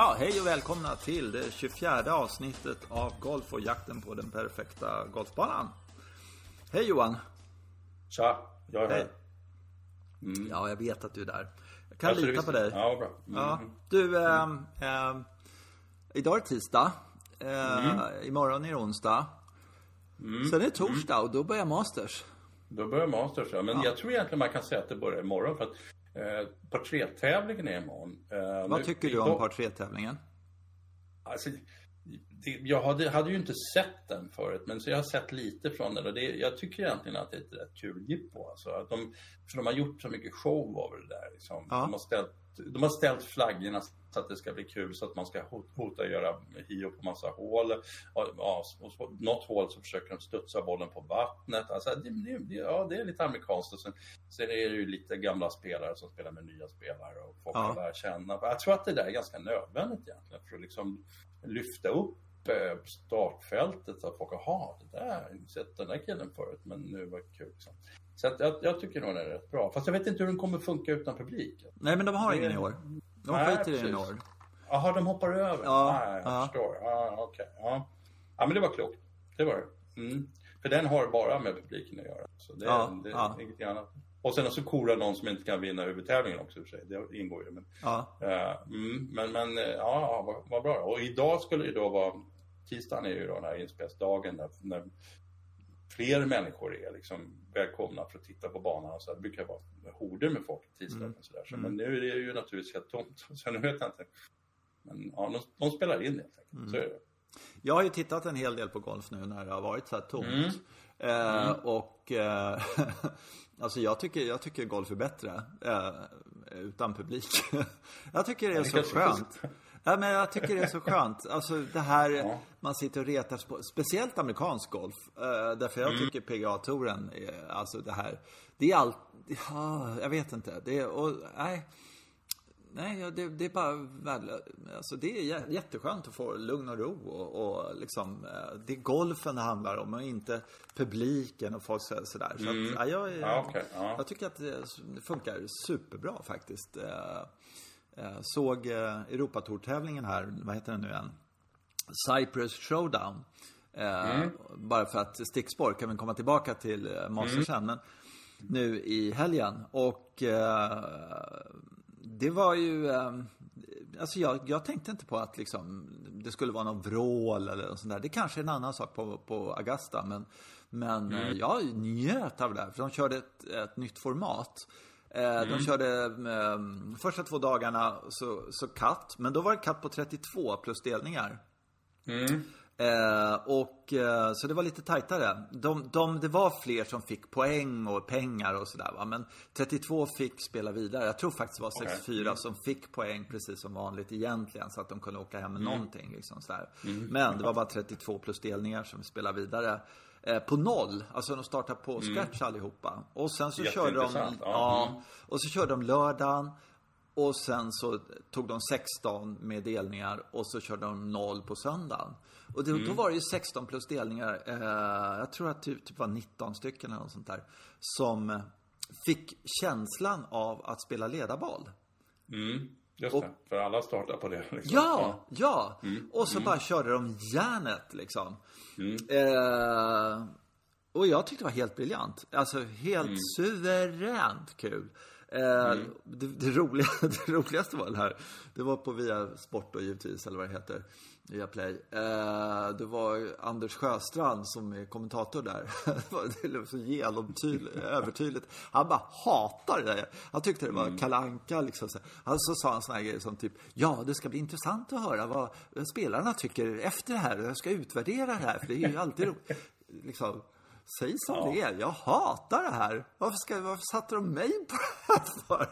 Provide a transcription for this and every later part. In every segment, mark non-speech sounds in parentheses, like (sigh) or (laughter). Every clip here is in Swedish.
Ja, hej och välkomna till det 24 avsnittet av Golf och jakten på den perfekta golfbanan. Hej Johan! Tja, jag är Hej. här. Ja, jag vet att du är där. Jag kan det lita på dig. Ja, bra. Mm. Ja. Du, ehm, ehm, idag är tisdag. Eh, Mm. Imorgon är det onsdag. Sen är det torsdag och då börjar Masters. Då börjar Masters, ja. Men jag tror egentligen man kan säga att det börjar imorgon för att eh, är imorgon. Eh, Vad nu- tycker du om par tre-tävlingen? Alltså, det, jag hade, hade ju inte sett den förut, men så jag har sett lite från den och det, jag tycker egentligen att det är ett rätt kul jippo. Alltså, att de, för de har gjort så mycket show av det där. Liksom. Ja. De, har ställt, de har ställt flaggorna så att det ska bli kul, så att man ska hot- hota att göra hio på massa hål. Ja, något hål så försöker de studsa bollen på vattnet. Alltså, det, det, ja, det är lite amerikanskt. Och sen, sen är det ju lite gamla spelare som spelar med nya spelare och folk Ja. lära känna. Jag tror att det där är ganska nödvändigt egentligen för att liksom lyfta upp eh, startfältet så att folk, jaha, det där, har sett den där killen förut, men nu var det kul. Liksom. Så att jag, jag tycker nog den är rätt bra. Fast jag vet inte hur den kommer funka utan publik. Nej, men de har ingen i år. De Nej, skiter i den i år. Jaha, de hoppar över? Ja, Nej, jag ja. förstår. Ja, okej. Ja. ja, men det var klokt. Det var det. Mm. För den har bara med publiken att göra. Så det, Ja, det är ja. inget annat. Och sen så korar någon som inte kan vinna huvudtävlingen också i sig. Det ingår ju. Men, Ja. eh, mm, men, men eh, ja, vad, vad bra. Och idag skulle det då vara, tisdagen är ju då den här inspelsdagen när, när fler människor är liksom välkomna för att titta på banan. och Så det brukar vara horder med folk tisdagen. Mm. Och så där. Så, Men nu är det ju naturligtvis helt tomt. (laughs) Så nu vet jag inte. Men ja, de, de spelar in helt enkelt. Mm. Så är det. Jag har ju tittat en hel del på golf nu när det har varit så här tomt. Mm. Eh, och eh, (laughs) alltså jag tycker, jag tycker golf är bättre eh, utan publik. (laughs) jag tycker det är så skönt. Ja, men jag tycker det är så skönt. Alltså det här, Ja. man sitter och retas på, speciellt amerikansk golf. Eh, därför Mm. jag tycker PGA-touren, är- alltså det här, det är allt, ja, jag vet inte. Det är, och, nej. Nej, det, det är bara värdelöst. Alltså det är jä- jätteskönt att få lugn och ro och, och liksom, eh, det är golfen det handlar om och inte publiken och folk så- sådär. Så att, ja, jag, Mm. Ja, okej, ja. jag tycker att det det funkar superbra faktiskt. Eh, Såg eh, Europatour-tävlingen här, vad heter den nu igen? Cyprus Showdown. Eh, Mm. Bara för att stickspår kan vi komma tillbaka till Masters Mm. Men nu i helgen. Och det var ju... Alltså jag, jag tänkte inte på att liksom, det skulle vara någon vrål eller något sånt där. Det kanske är en annan sak på, på Augusta. Men, men eh, jag njöt av det där. För de körde ett, ett nytt format. Eh, De körde eh, första två dagarna så, så katt. Men då var det katt på 32 plus delningar. Mm. Eh, och eh, så det var lite tajtare. De, de, det var fler som fick poäng och pengar och sådär va. Men 32 fick spela vidare. Jag tror faktiskt det var 64 som fick poäng precis som vanligt egentligen. Så att de kunde åka hem med någonting liksom sådär. Men det var bara 32 plus delningar som spelade vidare. Eh, på noll, alltså de startade på scratch allihopa. Och sen så körde de, ja. ja, Mm. och så körde de lördagen. Och sen så tog de 16 med delningar och så körde de 0 på söndagen. Och då, då var det ju 16 plus delningar, eh, jag tror att det typ var 19 stycken eller något sånt där. Som fick känslan av att spela ledarboll. Mm. Just Och- det, för alla startar på det. (laughs) Liksom. Ja, ja! Och så bara körde de järnet liksom. Eh, och jag tyckte det var helt briljant. Alltså helt suveränt kul. Eh, det, det, roliga, (laughs) det roligaste var det här. Det var på Via Sport och givetvis, eller vad det heter. Via Play. Eh, det var Anders Sjöstrand som är kommentator där. (laughs) det var så genomtydligt, (laughs) övertydligt. Han bara hatar det. Han tyckte det var kalanka liksom. Han så sa han såna här grejer som typ, ja det ska bli intressant att höra vad spelarna tycker efter det här. Jag ska utvärdera det här, för det är ju alltid roligt. (laughs) Liksom. Säg som det är. Jag hatar det här. Varför, ska, varför satte de mig på det här för?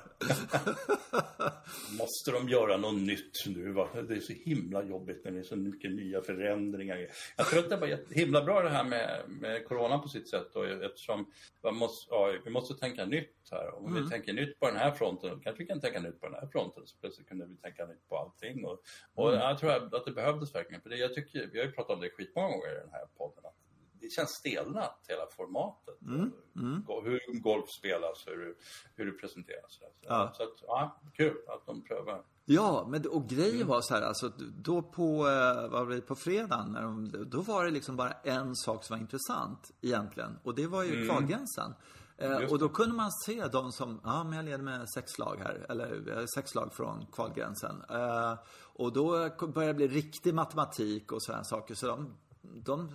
(laughs) Måste de göra något nytt nu? Va? Det är så himla jobbigt när det är så mycket nya förändringar. Jag tror att det var himla bra det här med, med corona på sitt sätt. Då, eftersom måste, ja, vi måste tänka nytt här. Om vi tänker nytt på den här fronten, då kanske vi kan tänka nytt på den här fronten. Så plötsligt kunde vi tänka nytt på allting. Och, och jag tror att det behövdes verkligen. För det, jag tycker, vi har ju pratat om det skitmånga gånger i den här podden. Att det, känns stelnat hela formatet. Mm. Mm. Hur golf spelas, hur, hur det presenteras. Så, ja. så att, ja, kul att de prövar. Ja, men och grejen mm. var så här, alltså då på, eh, vad var det, på fredagen, när de, då var det liksom bara en sak som var intressant egentligen. Och det var ju mm. kvalgränsen. Eh, och då kunde man se de som, ja men jag leder med sex slag här, eller sex slag från kvalgränsen. Eh, och då började det bli riktig matematik och sådana saker. Så de de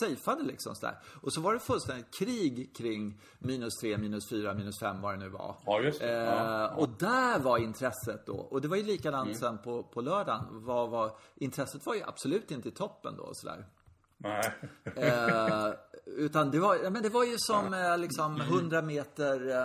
safeade liksom sådär. Och så var det fullständigt krig kring minus 3, minus 4, minus 5 vad det nu var. Ja, just det. Ja. Eh, och där var intresset då. Och det var ju likadant mm. sen på, på lördagen. Var, var, intresset var ju absolut inte i toppen då sådär. Nej. eh, utan det var, men det var ju som eh, liksom 100 meter, eh,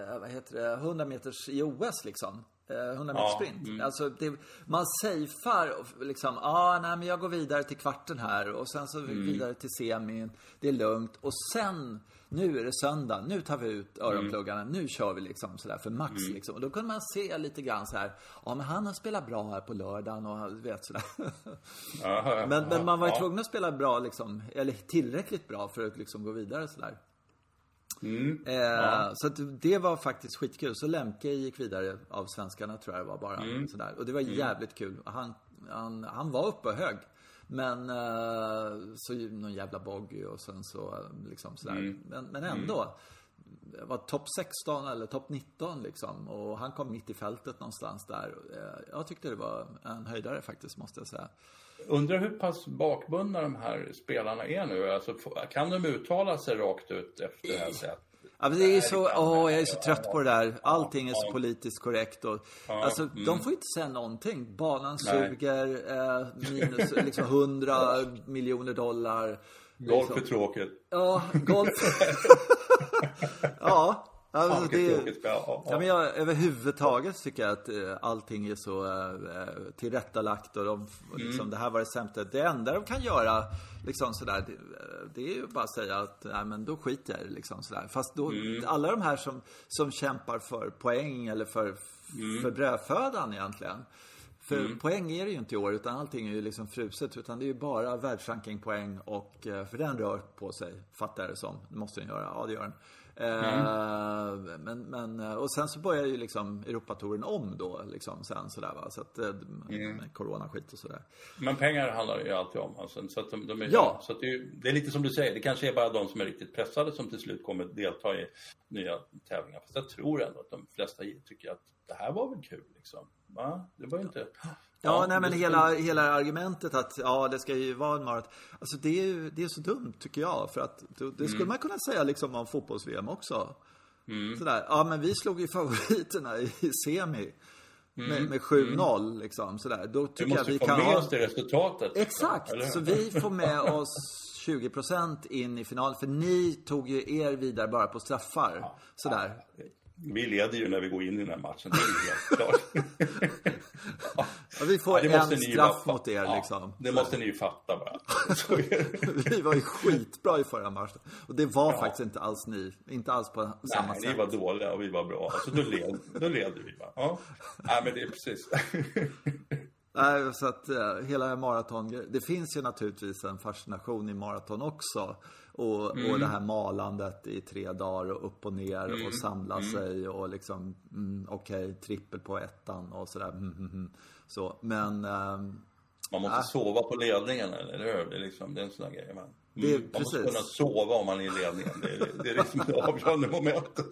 eh, vad heter det, 100 meters i OS liksom. 100 meter sprint. Mm. Alltså, det, man safear liksom, ah, nej men jag går vidare till kvarten här och sen så mm. vidare till semin. Det är lugnt. Och sen, nu är det söndag, nu tar vi ut öronpluggarna, mm. nu kör vi liksom sådär för max mm. liksom. Och då kunde man se lite grann så här, ja men han har spelat bra här på lördagen och vet sådär. men, men man var ju tvungen att spela bra liksom, eller tillräckligt bra för att liksom gå vidare sådär. Mm. Eh, ja. Så det var faktiskt skitkul. Så Lemke gick vidare av svenskarna tror jag det var bara. Mm. Sådär. Och det var mm. jävligt kul. Han, han, han var uppe hög. Men eh, så någon jävla boggy och sen så liksom sådär. Mm. Men, men ändå. Mm. var topp 16 eller topp 19 liksom. Och han kom mitt i fältet någonstans där. Eh, jag tyckte det var en höjdare faktiskt, måste jag säga. Undrar hur pass bakbundna de här spelarna är nu? Alltså, kan de uttala sig rakt ut efter det här sättet? Ja, det är så, åh, jag är så trött på det där. Allting är så politiskt korrekt och, alltså, mm. de får inte säga någonting. Banan suger, eh, minus liksom 100 miljoner dollar. Golf är tråkigt. Ja, golf. (laughs) (laughs) ja, Alltså, det, ja, men jag, överhuvudtaget tycker jag att uh, allting är så uh, tillrättalagt och de, liksom, mm. det här var det sämsta. Det enda de kan göra, liksom sådär, det, det är ju bara att säga att, nej men då skiter jag i det liksom sådär. Fast då, mm. alla de här som, som kämpar för poäng eller för, mm. för brödfödan egentligen. För mm. poäng är det ju inte i år, utan allting är ju liksom fruset. Utan det är ju bara världsrankingpoäng och, för den rör på sig, fattar jag det som. Det måste den göra, ja det gör den. Mm. Men, men, eh, och sen så börjar ju liksom Europatouren om då, liksom sen sådär va. Så att, eh, mm. coronaskit och sådär. Men pengar handlar ju alltid om. Alltså, så att de, de är, ja. så att det, är, det är lite som du säger, det kanske är bara de som är riktigt pressade som till slut kommer delta i nya tävlingar. Fast jag tror ändå att de flesta tycker att det här var väl kul liksom. Va? Det var ju inte... Ja, nej men hela, hela argumentet att ja, det ska ju vara en maraton. Alltså det är ju det är så dumt tycker jag. För att det, det skulle mm. man kunna säga liksom om fotbolls-VM också. Mm. Sådär, ja men vi slog ju (laughs) favoriterna i semi. Mm. Med, med 7-0 mm. liksom sådär. Då tycker jag vi kan ha... Vi måste få med oss det resultatet. Exakt, eller? så vi får med oss 20% in i final. För ni tog ju er vidare bara på straffar. Ja, sådär. Vi leder ju när vi går in i den här matchen, det är helt klart. (laughs) ja, vi får ja, en straff mot er ja, liksom. Det måste ni ju fatta bara. (laughs) vi var ju skitbra i förra matchen. Och det var ja. faktiskt inte alls ni. Inte alls på samma Nej, sätt. ni var dåliga och vi var bra. Alltså då led, då led vi bara. Ja. Nej, men det är precis. (laughs) Nej, så att uh, hela maraton Det finns ju naturligtvis en fascination i maraton också. Och, mm. och det här malandet i tre dagar och upp och ner mm. och samla mm. sig och liksom, mm, okej, okay, trippel på ettan och sådär. Mm, mm, mm. Så, men... Ähm, man måste äh. sova på ledningen, eller hur? Det är, liksom, det är en sån där grej. Man, det, man måste kunna sova om man är i ledningen. Det är, det är liksom det avgörande momentet.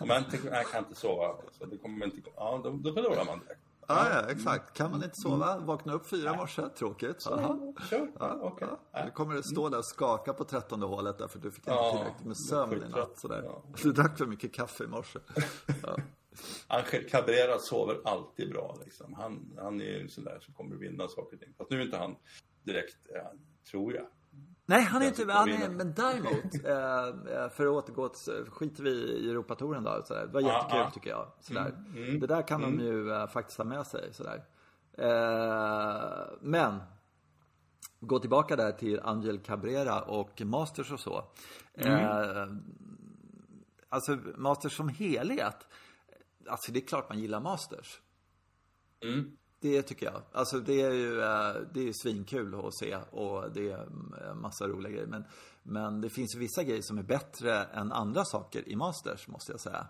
Om man inte, jag kan inte sova, så det kommer inte, ja, då, då förlorar man direkt. Ja, ja, exakt. Kan man inte sova, vakna upp fyra i morse, tråkigt. Aha. Ja, okay. Du kommer stå där och skaka på trettonde hålet därför du fick inte tillräckligt med sömn i natt. Sådär. Du drack för mycket kaffe i morse. Ja. Angel Cabrera sover alltid bra. Liksom. Han, han är ju sån där som kommer att vinna saker och ting. Fast nu är inte han direkt, tror jag, Nej, han är inte, han är, men däremot, (laughs) eh, eh, för att återgå till, skiter vi i Europatouren då. Sådär. Det var jättekul ah, tycker jag. Sådär. Mm, mm, det där kan mm. de ju faktiskt ha med sig. Sådär. Men, gå tillbaka där till Angel Cabrera och Masters och så. Uh, alltså, Masters som helhet. Alltså det är klart man gillar Masters. Mm. Det tycker jag. Alltså det är ju eh, det är svinkul att se och det är massa roliga grejer. Men, men det finns vissa grejer som är bättre än andra saker i Masters, måste jag säga.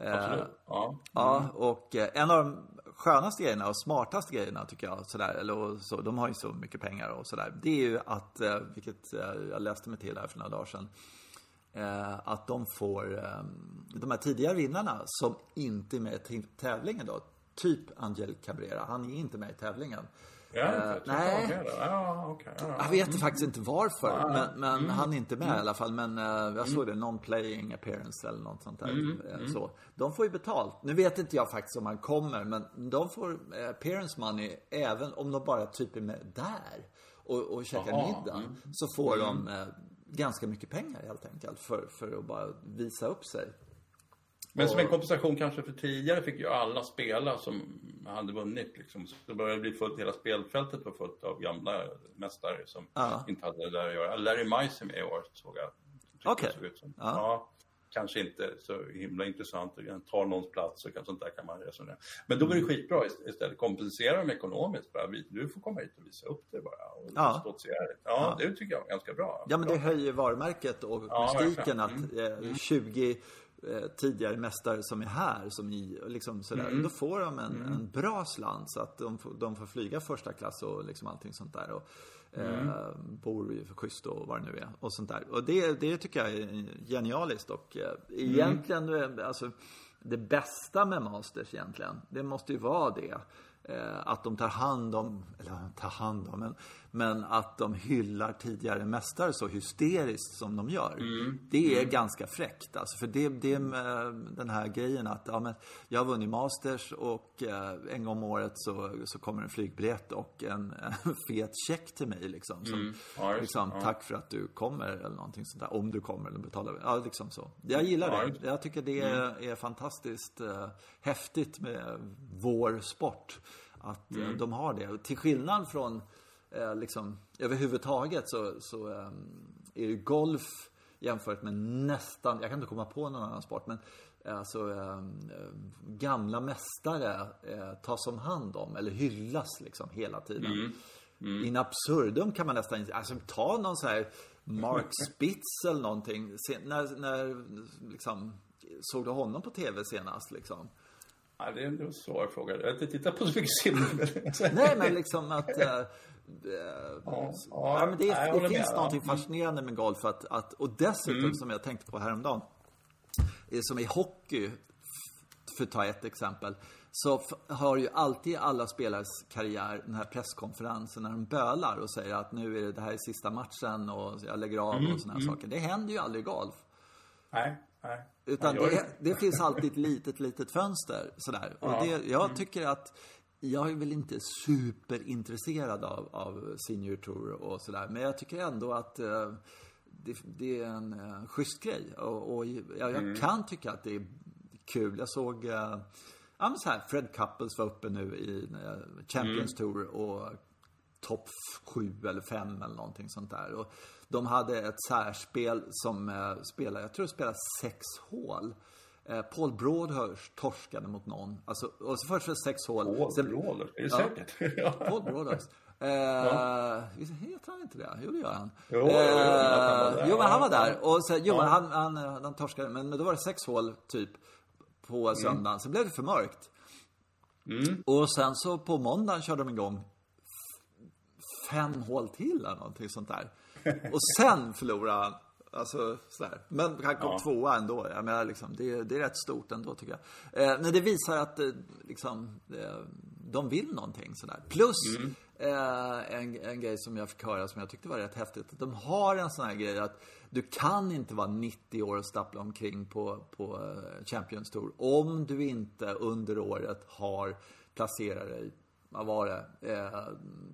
Absolut. Ja. Mm. Ja, och eh, en av de skönaste grejerna och smartaste grejerna tycker jag, sådär, eller så, de har ju så mycket pengar och sådär. Det är ju att, eh, vilket jag läste mig till här för några dagar sedan, att de får, de här tidigare vinnarna som inte är med i tävlingen då, typ Angel Cabrera, han är inte med i tävlingen. Ja, uh, nej. Ja, okay. ja, jag vet faktiskt inte varför. Men, men mm. han är inte med mm. i alla fall. Men uh, jag såg det, non-playing appearance eller något sånt där. Mm. Uh, så. De får ju betalt. Nu vet inte jag faktiskt om han kommer. Men de får appearance money även om de bara typ är med där. Och, och käkar Aha. middag. Mm. Så får de mm. Ganska mycket pengar helt enkelt. För, för att bara visa upp sig. Men som en kompensation kanske för tidigare fick ju alla spela som hade vunnit. Liksom. Så det började bli fullt, hela spelfältet var fullt av gamla mästare som ja. inte hade det där att göra. Larry Mice är med i år, såg jag. Okej. Okay. Ja. ja. Kanske inte så himla intressant, tar någons plats och sånt där kan man resonera. Men då går det skitbra istället, kompensera dem ekonomiskt. Bara. Du får komma hit och visa upp det bara. Och ja. ja, ja, det tycker jag är ganska bra. Ja, men det höjer varumärket och mystiken att mm. 20 mm. Eh, tidigare mästare som är här, som i, liksom sådär. Mm. Då får de en, mm. en bra slant så att de, får, de får flyga första klass och liksom allting sånt där. Och, mm. eh, bor schysst och vad det nu är. Och sånt där. Och det, det tycker jag är genialiskt och eh, egentligen, mm. alltså det bästa med Masters egentligen, det måste ju vara det. Eh, att de tar hand om, eller tar hand om, men men att de hyllar tidigare mästare så hysteriskt som de gör. Mm. Det är mm. ganska fräckt. Alltså, för det, det är den här grejen att ja, men jag har vunnit Masters och eh, en gång om året så, så kommer en flygbiljett och en, (laughs) en fet check till mig. Liksom, som, mm. ja, liksom, ja. Tack för att du kommer eller någonting sånt där. Om du kommer eller betalar. Ja, liksom så. Jag gillar ja, det. Jag tycker det är, mm. är fantastiskt eh, häftigt med vår sport. Att eh, mm. de har det. Till skillnad från eh, liksom, överhuvudtaget så, så eh, är ju golf jämfört med nästan, jag kan inte komma på någon annan sport, men alltså eh, gamla mästare eh, tas om hand om eller hyllas liksom hela tiden. Mm. Mm. In absurdum kan man nästan, alltså ta någon så här Mark (laughs) Spitz eller någonting. Se, när, när liksom, såg du honom på tv senast liksom? Ja, det är en svår fråga. Jag har inte tittat på så mycket sim. Nej, men liksom att... Äh, ja, ja, men det, nej, det finns med, någonting ja. fascinerande med golf. Att, att, och dessutom, mm. som jag tänkte på häromdagen, som i hockey, för att ta ett exempel, så har ju alltid alla spelares karriär den här presskonferensen när de bölar och säger att nu är det, det här är sista matchen och jag lägger av mm. och sådana mm. saker. Det händer ju aldrig i golf. Nej. Nej. Utan det, det, finns alltid ett litet, litet fönster sådär. Och det, jag mm. tycker att jag är väl inte superintresserad av, av Senior Tour och sådär. Men jag tycker ändå att uh, det, det, är en uh, schysst grej. Och, och jag, jag mm. kan tycka att det är kul. Jag såg uh, ja, men så här, Fred Couples var uppe nu i uh, Champions mm. Tour och topp sju eller fem eller någonting sånt där. Och de hade ett särspel som eh, spelade, jag tror det spelade sex hål. Eh, Paul Broadhurst torskade mot någon. Alltså, och så först det sex hål. Paul sen, Broadhurst, är det ja, säkert? (laughs) Paul Broadhurst. Eh, ja. Heter han inte det? Jo, det gör han. Jo, eh, jo men han var där. Och så, jo, ja. han, han, han torskade. Men då var det sex hål, typ, på söndagen. Mm. Sen blev det för mörkt. Mm. Och sen så på måndagen körde de igång fem hål till eller någonting sånt där. Och sen förlorade han. Alltså sådär. Men han kom ja. tvåa ändå. Jag menar, liksom, det, det är rätt stort ändå tycker jag. Eh, men det visar att eh, liksom, eh, de vill någonting sådär. Plus mm. eh, en, en grej som jag fick höra som jag tyckte var rätt häftigt. De har en sån här grej att du kan inte vara 90 år och stappla omkring på, på eh, Champions Tour om du inte under året har placerat dig, vad var det, eh,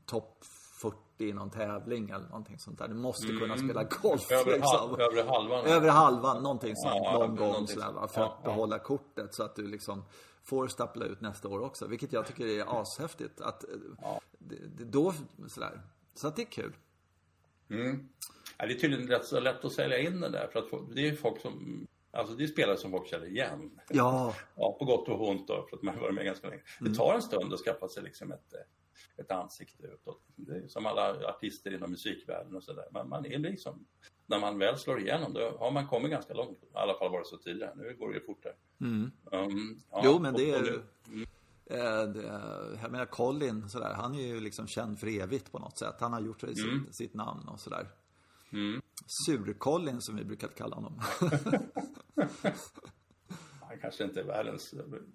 topp 40 i någon tävling eller någonting sånt där. Du måste mm. kunna spela golf. Över, liksom. övre halvan. Övre halvan, någonting sånt. Ja, någon gång sådär va. För ja, att behålla ja. kortet så att du liksom får stappla ut nästa år också. Vilket jag tycker är ashäftigt. Att, ja. det, då, sådär. Så att det är kul. Mm. Ja, det är tydligen rätt så lätt att sälja in det där. För att det är folk som Alltså det är spelare som folk känner igen. Ja. ja på gott och ont då, för att man har varit med ganska länge. Det tar en stund att skaffa sig liksom ett, ett ansikte utåt. Det är som alla artister inom musikvärlden och sådär. Man, man är liksom, när man väl slår igenom då har man kommit ganska långt. I alla fall var det så tidigare. Nu går det ju fortare. Mm. Um, ja, jo, men det är nu- Eh, Jag menar Colin sådär, han är ju liksom känd för evigt på något sätt. Han har gjort sig sitt, sitt namn och sådär. Mm. Sur-Colin som vi brukar kalla honom. (laughs) (laughs) Han kanske inte är världens,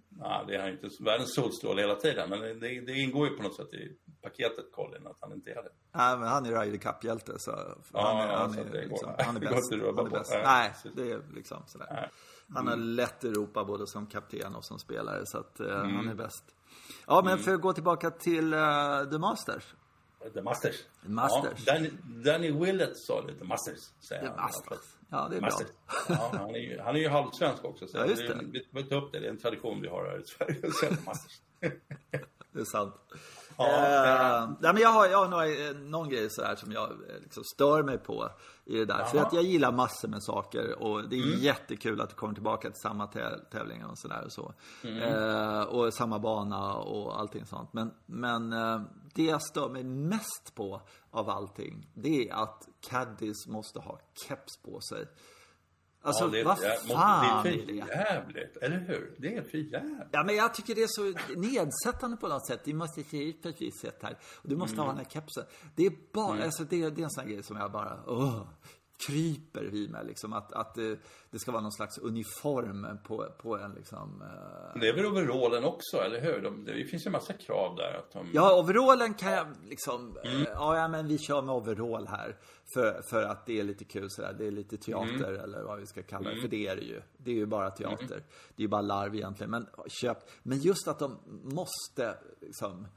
nej, det är han inte, världens solstråle hela tiden. Men det, det ingår ju på något sätt i paketet Colin att han inte är det. Nej, men han är Ryder Cup-hjälte så han är, ja, han så är, det går- liksom, nej, (laughs) han är går bäst. Han är på. bäst. Nej, Nej, det är liksom sådär. Nej. Han har lett Europa både som kapten och som spelare så att eh, Mm. han är bäst. Ja, men för att gå tillbaka till uh, The Masters. The Masters. Masters. Ja, Danny, Danny Willett sa det, The Masters. Säger The han. Masters. Ja, det är Masters. bra. Ja, han, är ju, han är ju halvsvensk också. Så Ja, just det. Vi vi tar upp det, det är en tradition vi har här i Sverige. (laughs) Det är sant. Ja, Eh, nej, men jag har, jag har några, eh, någon grej sådär som jag eh, liksom stör mig på i det där. För Jaha. att jag gillar massor med saker och det är Mm. jättekul att du kommer tillbaka till samma tä- tävlingar och sådär och så. Mm. Eh, och samma bana och allting sånt. Men, men eh, det jag stör mig mest på av allting, det är att caddies måste ha keps på sig. Alltså, Ja, det, vad fan det är för det? jävligt, eller hur? Det är för jävligt. Ja, men jag tycker det är så nedsättande på något sätt. Du måste se ut på ett visst sätt här. Och du måste ha den här kepsen. Det är bara, alltså det, det är en sån här grej som jag bara, åh, kryper vid mig liksom. Att, att det, det ska vara någon slags uniform på, på en liksom. eh, Det är väl overallen också, eller hur? De, det finns ju en massa krav där. Att de, Ja, overallen kan jag liksom, eh, ja, men vi kör med overall här. För, för att det är lite kul sådär, det är lite teater eller vad vi ska kalla det. För det är det ju. Det är ju bara teater. Det är ju bara larv egentligen. Men köp, men just att de måste liksom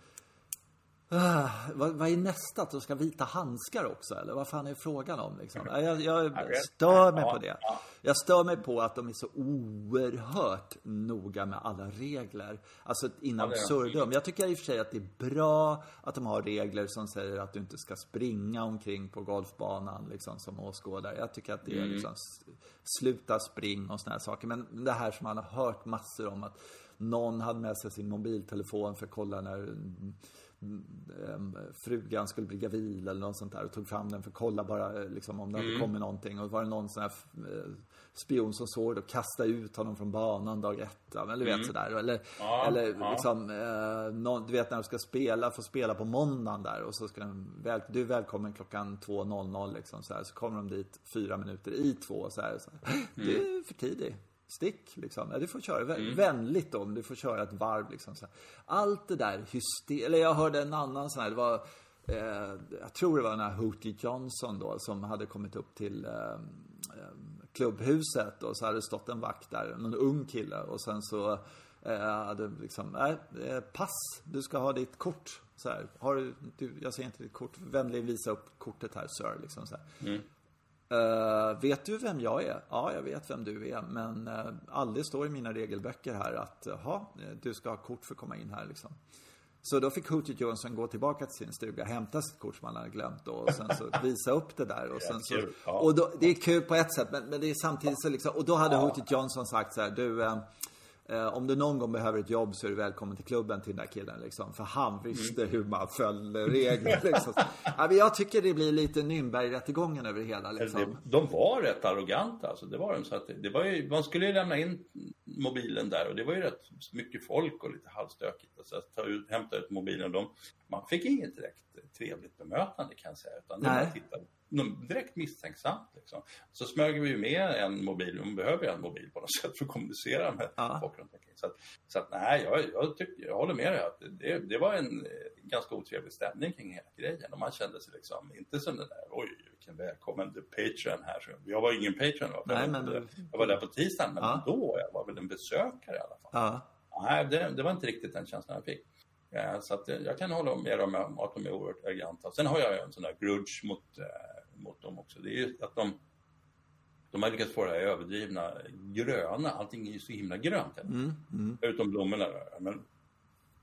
Ah, vad, vad är nästa? Att de ska vita handskar också? Eller vad fan är frågan om? Liksom? Ja, Jag, jag stör mig på det. ja. Jag stör mig på att de är så oerhört noga med alla regler. Alltså in absurdum. Jag tycker i och för sig att det är bra att de har regler som säger att du inte ska springa omkring på golfbanan liksom, som åskådare. Jag tycker att det Mm. är liksom s- sluta spring och såna här saker. Men det här som man har hört massor om att någon hade med sig sin mobiltelefon för att kolla när mm, mm, frugan skulle bli gravid eller något sånt där och tog fram den för att kolla bara eh, liksom, om det Mm. hade kommit någonting. Och var det någon sån här eh, spion som såg det och kastade ut honom från banan dag ett. Men du vet sådär. Eller, Mm. Ja, eller ja. liksom, eh, någon, du vet när du ska spela, får spela på måndagen där och så ska de, väl, du är välkommen klockan 2.00 liksom så här. Så kommer de dit fyra minuter i två så här. Så här. Du är för tidig. Stick liksom. Ja, du får köra vä- vänligt om du får köra ett varv liksom. Så här. Allt det där hyster... Eller jag hörde en annan sån här, det var eh, jag tror det var den här Hootie Johnson då som hade kommit upp till eh, eh, klubbhuset och så hade det stått en vakt där, någon ung kille och sen så eh, hade liksom, eh, pass, du ska ha ditt kort. Så här, har du, du, jag ser inte ditt kort, vänligen visa upp kortet här sir, liksom så här. Eh, vet du vem jag är? Ja, jag vet vem du är. Men uh, aldrig står i mina regelböcker här att, eh, du ska ha kort för att komma in här liksom. Så då fick Hootie Johnson gå tillbaka till sin stuga, hämta sitt kort som han hade glömt då, och sen så (laughs) visa upp det där. Och, sen så, och då, det är kul på ett sätt, men, men det är samtidigt så liksom, och då hade Hootie Johnson sagt så här, du, om du någon gång behöver ett jobb så är du välkommen till klubben till den där killen liksom. För han visste hur man följde regler (laughs) liksom. ja, jag tycker det blir lite Nürnberg-rättegången över det hela liksom. De var rätt arroganta alltså. Det var de. Så att det, var ju, man skulle ju lämna in mobilen där och det var ju rätt mycket folk och lite halvstökigt. Alltså att ta ut, hämta ut mobilen. De, man fick inget direkt trevligt bemötande kan jag säga. Utan det Nej. var titta, de- direkt misstänksamt liksom. Så smög vi ju med en mobil. Man behöver ju en mobil på något (laughs) sätt för att kommunicera med Ja. folk runt omkring. Så att, så att nej, jag, jag, tycker, jag håller med dig. Att det, det var en eh, ganska otrevlig stämning kring hela grejen. Och man kände sig liksom inte som den där, oj vilken välkommen Patreon här. Så Jag var ingen Patreon va? Nej, jag, men- var, jag var där på tisdagen, men Ja. då jag var väl en besökare i alla fall. Ja. Nej, det, det var inte riktigt den känslan jag fick. Eh, Så eh, jag kan hålla med dem om att de är oerhört arroganta. Sen har jag en sån där grudge mot, mot dem också. Det är ju att de, de har lyckats få det här överdrivna gröna. Allting är ju så himla grönt. Mm, mm. Utom blommorna. Men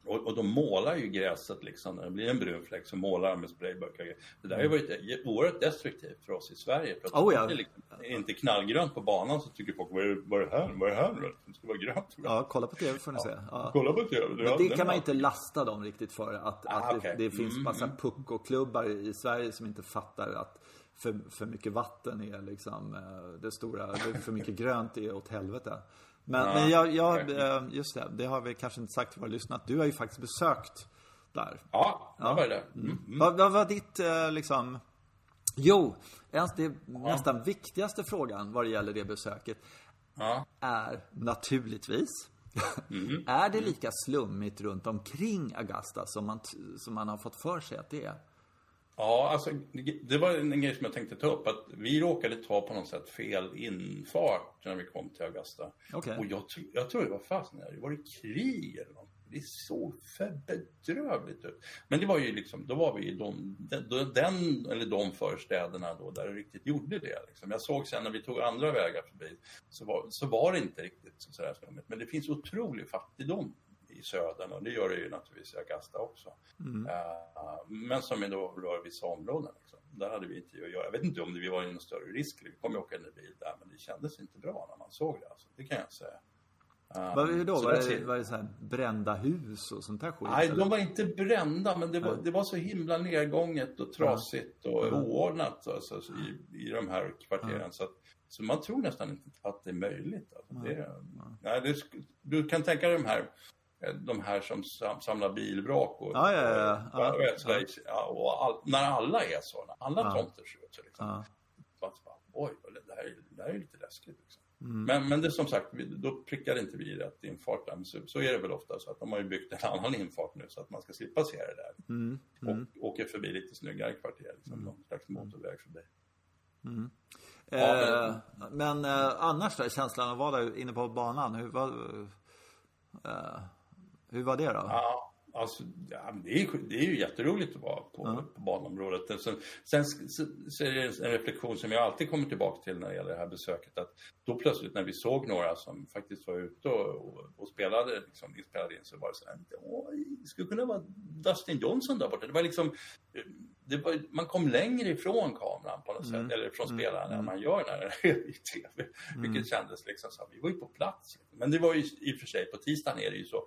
Och, och de målar ju gräset liksom, när det blir en brun fläck så målar de med sprayburkar. Det där har ju varit oerhört destruktivt för oss i Sverige. För att Oh, ja. det är liksom, inte knallgrönt på banan så tycker folk, vad är, vad är det här? Vad är det här? Det ska vara grönt. Ja, kolla på TV får ni se. Ja. Kolla på det. Men det kan man inte lasta dem riktigt för. Att, Ah, att det, okej. det finns Mm, massa pucko-klubbar i Sverige som inte fattar att för, för mycket vatten är liksom eh, det stora, för mycket (laughs) grönt är åt helvete. Men, Ja, men jag, jag, eh, just det, det har vi kanske inte sagt till våra lyssnare. Du har ju faktiskt besökt där. Ja, det var det. Mm. Vad, vad var ditt eh, liksom... Jo, ens det nästan viktigaste frågan vad det gäller det besöket Ja. är naturligtvis (laughs) Är det lika slummigt runt omkring Augusta som man, som man har fått för sig att det är? Ja, alltså det var en grej som jag tänkte ta upp. Att vi råkade ta på något sätt fel infart när vi kom till Augusta. Okej. Och jag, tro- jag tror det var fasen, det var det krig eller något. Det såg för bedrövligt ut. Men det var ju liksom, då var vi i de, den, den eller de förstäderna då där det riktigt gjorde det. Liksom. Jag såg sen när vi tog andra vägar förbi så var, så var det inte riktigt så där slummigt. Men det finns otrolig fattigdom i södern och det gör det ju naturligtvis i Augusta också. Eh, men som då rör vissa områden. Liksom. Där hade vi inte att göra. Jag vet inte om det, vi var i någon större risk. Vi kom ju åka i bil där men det kändes inte bra när man såg det. Alltså. Det kan jag säga. Eh, Vad är det då? Var det, var det så här brända hus och sånt där skit? Nej, eller? de var inte brända, men det var, det var så himla nedgånget och trasigt och oordnat alltså, så i, i de här kvarteren. Så, att, så man tror nästan inte att det är möjligt. Alltså. Det, nej, det, du kan tänka dig de här, de här som sam, samlar bilvrak och, Ja, ja, ja, och, och, ja, och all, när alla är så, när alla Ja. tomter ser ut så liksom. Ja. Oj, det här, är- det här är lite läskigt. Liksom. Mm. Men, men det som sagt, då prickade inte vi rätt infart. Men så, så är det väl ofta så att de har ju byggt en (laughs) annan infart nu så att man ska slippa se det där. Mm. Och åker förbi lite snyggare kvarter, liksom, någon slags motorväg förbi. Eh, men eh, annars då, känslan av att vara där inne på banan, hur var, eh, hur var det då? Ja, alltså, ja, det, är, det är ju jätteroligt att vara på, på banområdet. Sen, sen så, så är det en reflektion som jag alltid kommer tillbaka till när det gäller det här besöket. Att då plötsligt när vi såg några som faktiskt var ute och, och, och spelade, liksom, spelade in så var det så här, det skulle kunna vara Dustin Johnson där borta. Det var liksom, det var, man kom längre ifrån kameran på något sätt, eller från spelaren än man gör när det är i tv. Vilket kändes liksom så här, vi var ju på plats. Men det var ju i och för sig, på tisdagen är det ju så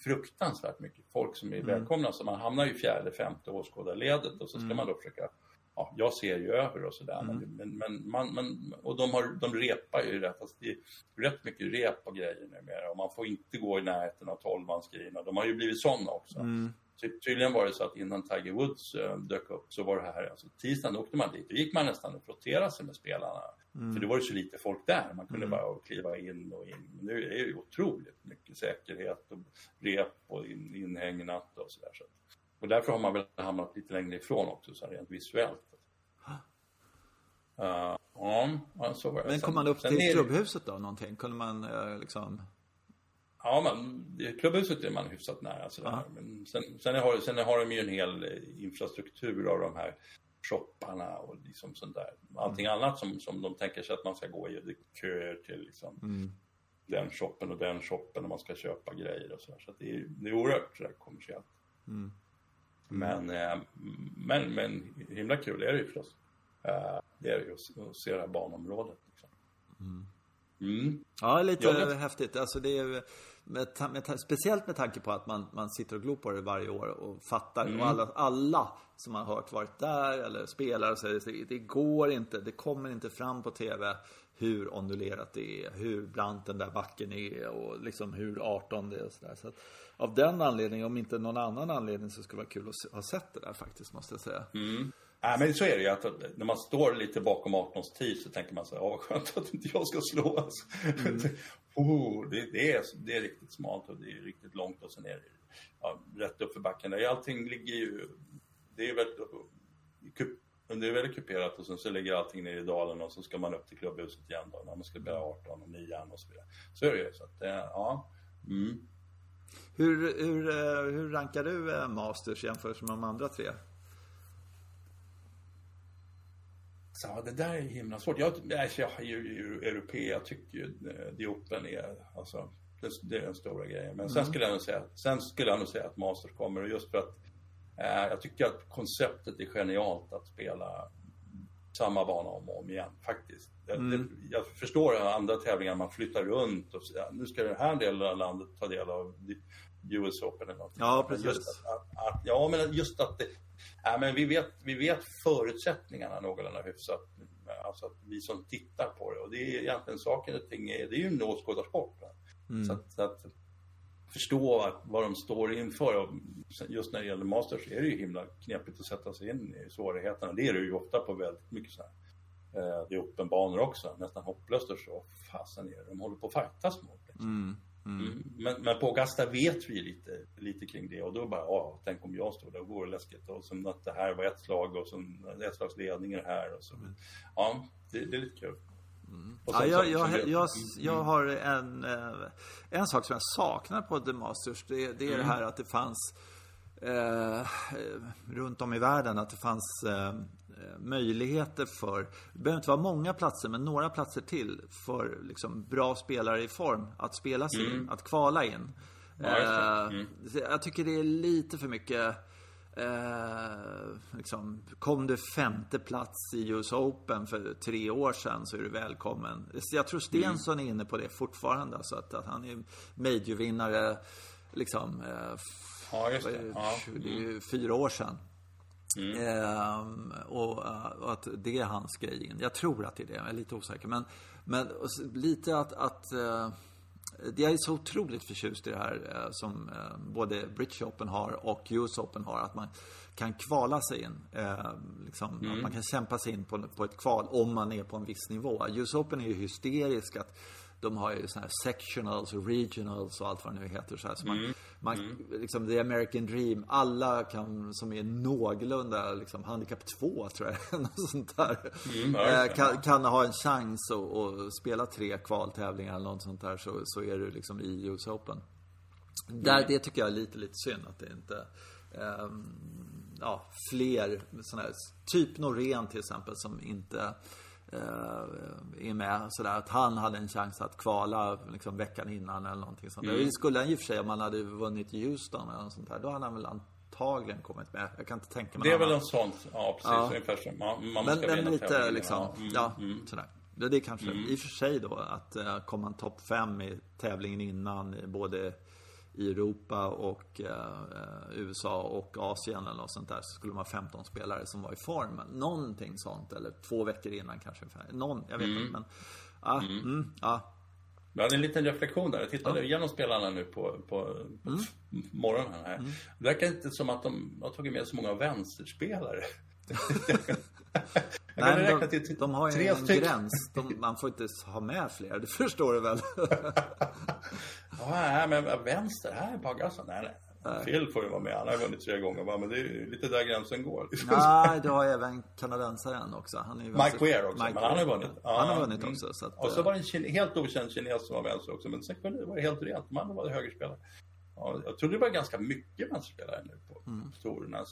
fruktansvärt mycket folk som är välkomna så man hamnar ju fjärde, femte åskådarledet och så ska man då försöka Ja, jag ser ju över och sådär. Men, men, men, man, man, och de, har, de repar ju rätt. Alltså det är rätt mycket rep och grejer numera. Och man får inte gå i närheten av tolvmansgrejerna. De har ju blivit sådana också. Ty, tydligen var det så att innan Tiger Woods eh, dök upp så var det här, alltså tisdagen åkte man dit. Då gick man nästan och frotterade sig med spelarna. För det var ju så lite folk där. Man kunde bara kliva in och in. Men nu är det ju otroligt mycket säkerhet och rep och in, inhägnat och sådär. Så. Och därför har man väl hamnat lite längre ifrån också, så rent visuellt. Uh, (gasps) ja, så var det. Men kom man upp till klubbhuset då någonting? Kunde man eh, liksom... Ja, men i klubbhuset är man hyfsat nära. Sådär. Ja. Men sen, sen, har, sen har de ju en hel eh, infrastruktur av de här shopparna och liksom sånt där. Allting annat som, som de tänker sig att man ska gå i. Det är köer till liksom den shoppen och den shoppen och man ska köpa grejer och sådär. Så att det, är, det är oerhört sådär kommersiellt. Men, eh, men, men himla kul är det ju förstås. Eh, det är det ju att- se det här banområdet. Liksom. Mm. Ja, lite Ja, det- häftigt. Alltså det är, med, med, speciellt med tanke på att man, man sitter och glor på det varje år och fattar. Mm. Och alla, alla som har hört varit där eller spelar säger att det, det går inte, det kommer inte fram på TV hur ondulerat det är, hur brant den där backen är och liksom hur 18 det är och sådär. Så att av den anledningen, om inte någon annan anledning, så skulle det vara kul att ha sett det där faktiskt, måste jag säga. Nej, men så är det ju att när man står lite bakom 18 tid så tänker man så här, ja vad skönt att inte jag ska slå. Alltså. (laughs) oh, det, det, är, det är riktigt smalt och det är riktigt långt och sen är det ja, rätt upp för backen. Där. Allting ligger ju, det är väldigt, det är väldigt kuperat och sen så ligger allting nere i dalen och så ska man upp till klubbhuset igen då när man ska bli 18 och 9 och så vidare. Så är det ju. Så att, eh, ja. Mm. Hur, hur, eh, hur rankar du eh, Masters jämfört med de andra tre? Så ja, det där är himla svårt. Jag, alltså, jag är ju, europé, jag tycker ju eh, The Open är, alltså, Det, det är den stora grejen. Men sen, skulle jag nog säga, sen skulle jag nog säga att Masters kommer. Och just för att eh, jag tycker att konceptet är genialt att spela samma bana om och om igen faktiskt. Jag, Mm. det, jag förstår andra tävlingar man flyttar runt och nu ska den här delen av landet ta del av US Open eller någonting. Ja, precis. Just att, att, ja, men just att det, ja, men vi, vet, vi vet förutsättningarna någorlunda hyfsat. Alltså att vi som tittar på det. Och det är egentligen saken och ting det är ju en åskådarsport. Mm. Så, att, så att förstå att, vad de står inför. Och just när det gäller Masters är det ju himla knepigt att sätta sig in i svårigheterna. Det är det ju ofta på väldigt mycket så här. Eh, Det är öppenbanor också, nästan hopplöst och så. Fasen är det, de håller på att fightas mot. Liksom. Mm. Mm. Mm. Men, men på Augusta vet vi lite, lite kring det och då bara, ja, tänk om jag stod där och vore läskigt och sen att det här var ett slag och sen ett slags ledning i det här och så. Ja, det, det är lite kul. Och Ja, jag, jag, så vet- jag, jag har en, eh, en sak som jag saknar på The Masters. Det, det är det här att det fanns eh, runt om i världen att det fanns eh, möjligheter för, det behöver inte vara många platser, men några platser till för liksom, bra spelare i form att spela sig in, att kvala in. Ja. Eh, så Jag tycker det är lite för mycket Eh, liksom, kom du femte plats i US Open för tre år sedan så är du välkommen. Jag tror Stensson är inne på det fortfarande. Alltså att, att han är majorvinnare liksom, eh, Ja, det? Ja. det är ju fyra år sedan. Ehm, och, eh, och att det är hans grej. Jag tror att det är det, jag är lite osäker. Men, men lite att, att eh, jag är så otroligt förtjust i det här eh, som eh, både British Open har och US Open har. Att man kan kvala sig in. Eh, liksom, Att man kan kämpa sig in på, på ett kval om man är på en viss nivå. US Open är ju hysterisk. Att de har ju såna här sectionals och regionals och allt vad det nu heter. Så, här. så man, man, liksom, the American dream. Alla kan, som är någorlunda liksom, handikapp 2 tror jag. (laughs) Något sånt där. Mm, eh, kan, kan ha en chans att, spela tre kvaltävlingar eller något sånt där. Så, så är du liksom i US Open. Där, det tycker jag är lite, lite synd att det inte... ehm, ja, fler sådana här, typ Norén till exempel som inte är med sådär. Att han hade en chans att kvala liksom veckan innan eller någonting sånt där. Det skulle han i och för sig om han hade vunnit Houston eller något sånt där. Då hade han väl antagligen kommit med. Jag kan inte tänka mig Det är väl annan. en sån, ja precis, Ja. ungefär som man, man Men, ska men lite tävlingen, liksom. Mm, ja, mm. sådär. Det är kanske, i och för sig då, att uh, komma topp fem i tävlingen innan, både i Europa och eh, USA och Asien eller något sånt där, så skulle man ha 15 spelare som var i form. Någonting sånt, eller två veckor innan kanske. Någon, jag vet inte, men... Ja, mm, ja. Jag hade en liten reflektion där. Jag tittade igenom spelarna nu på, på, på Mm. morgonen här. Det verkar inte som att de har tagit med så många vänsterspelare. (laughs) (laughs) Nej, men de, till de har ju en stycken. gräns. De, man får inte ha med fler, det (laughs) förstår du väl? (laughs) Ja, nej, men vänster här på Augusta? Nej, nej. Phil får ju vara med. Han har vunnit tre gånger. Men det är lite där gränsen går. Nej, du har även kanadensaren också. Han är ju Mike Weir också, Mike men han har vunnit. Han har Ja, vunnit mm. också. Så att, Och så eh, var det en helt okänd kines som var vänster också. Men sen var det helt rent. Andra var högerspelare. Ja, jag trodde det var ganska mycket vänsterspelare nu på mm.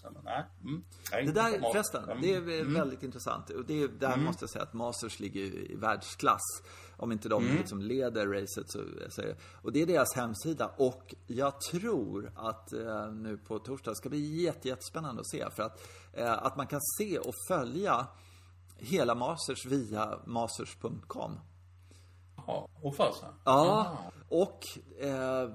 Men nej. Mm. Nej, Det där förresten, Mm. det är väldigt intressant. Och det är, där måste jag säga att Masters ligger i världsklass. Om inte de liksom leder racet så, så Och det är deras hemsida. Och jag tror att eh, nu på torsdag ska bli jätte, jättespännande att se. För att, eh, att man kan se och följa hela Masters via masters.com. Ja, och fasen. Ja, och eh,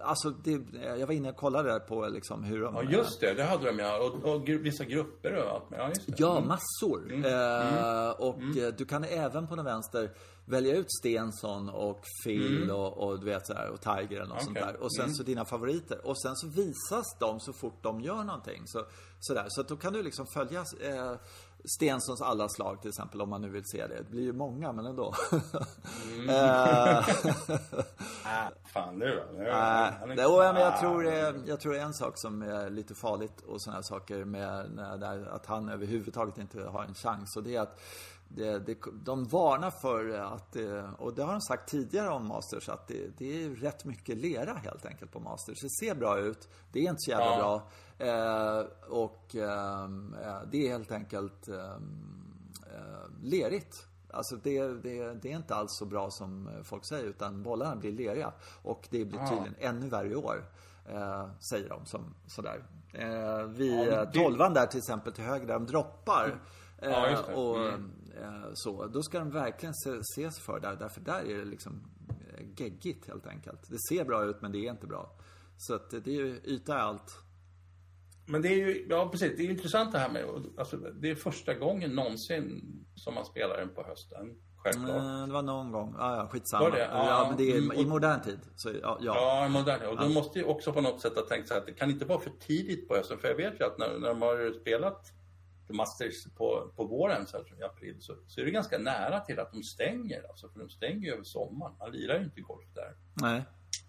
alltså det, jag var inne och kollade på liksom hur de... Ja, just det. Det hade de ja. Och, och vissa grupper och allt. Ja, just det. Ja, massor. Eh, och eh, du kan även på den vänster välja ut Stensson och Phil och, och du vet så här, och Tiger eller något sånt Okej. där. Och sen så dina favoriter. Och sen så visas de så fort de gör någonting. Så, sådär. så att då kan du liksom följa eh, Stenssons alla slag till exempel om man nu vill se det. Det blir ju många men ändå. Eh, (laughs) Ah, fan, nu då. Nu, det- och, men jag, tror, jag tror en sak som är lite farligt och sådana här saker med där, att han överhuvudtaget inte har en chans. Och det är att det, det, de varnar för att, och det har de sagt tidigare om Masters, att det, det är rätt mycket lera helt enkelt på Masters. Det ser bra ut, det är inte så jävla Ja. bra. Eh, och ehm, eh, det är helt enkelt ehm, eh, lerigt. Alltså det, det, det är inte alls så bra som folk säger utan bollarna blir leriga. Och det blir tydligen ännu värre i år. Eh, säger de som sådär. Eh, vid Ja, ja, det- tolvan där till exempel till höger där de droppar. Eh, Ja, och Mm. eh, så. Då ska de verkligen se, se sig för där. Därför där är det liksom eh, geggigt helt enkelt. Det ser bra ut men det är inte bra. Så att det är ju yta allt. Men det är ju, ja precis, det är intressant det här med, alltså det är första gången någonsin som man spelar den på hösten. Självklart. Eh, Det var någon gång. Ah, ja, skitsamma. Var det? Ja, Ja. men det är Mm, i modern tid. Så, ja, ja. Ja, modern. Och de måste ju också på något sätt ha tänkt så här att det kan inte vara för tidigt på hösten. För jag vet ju att när, när de har spelat The Masters på, på våren, så här, i april, så, så är det ganska nära till att de stänger. Alltså, för de stänger ju över sommaren. Man lirar ju inte golf där. Nej.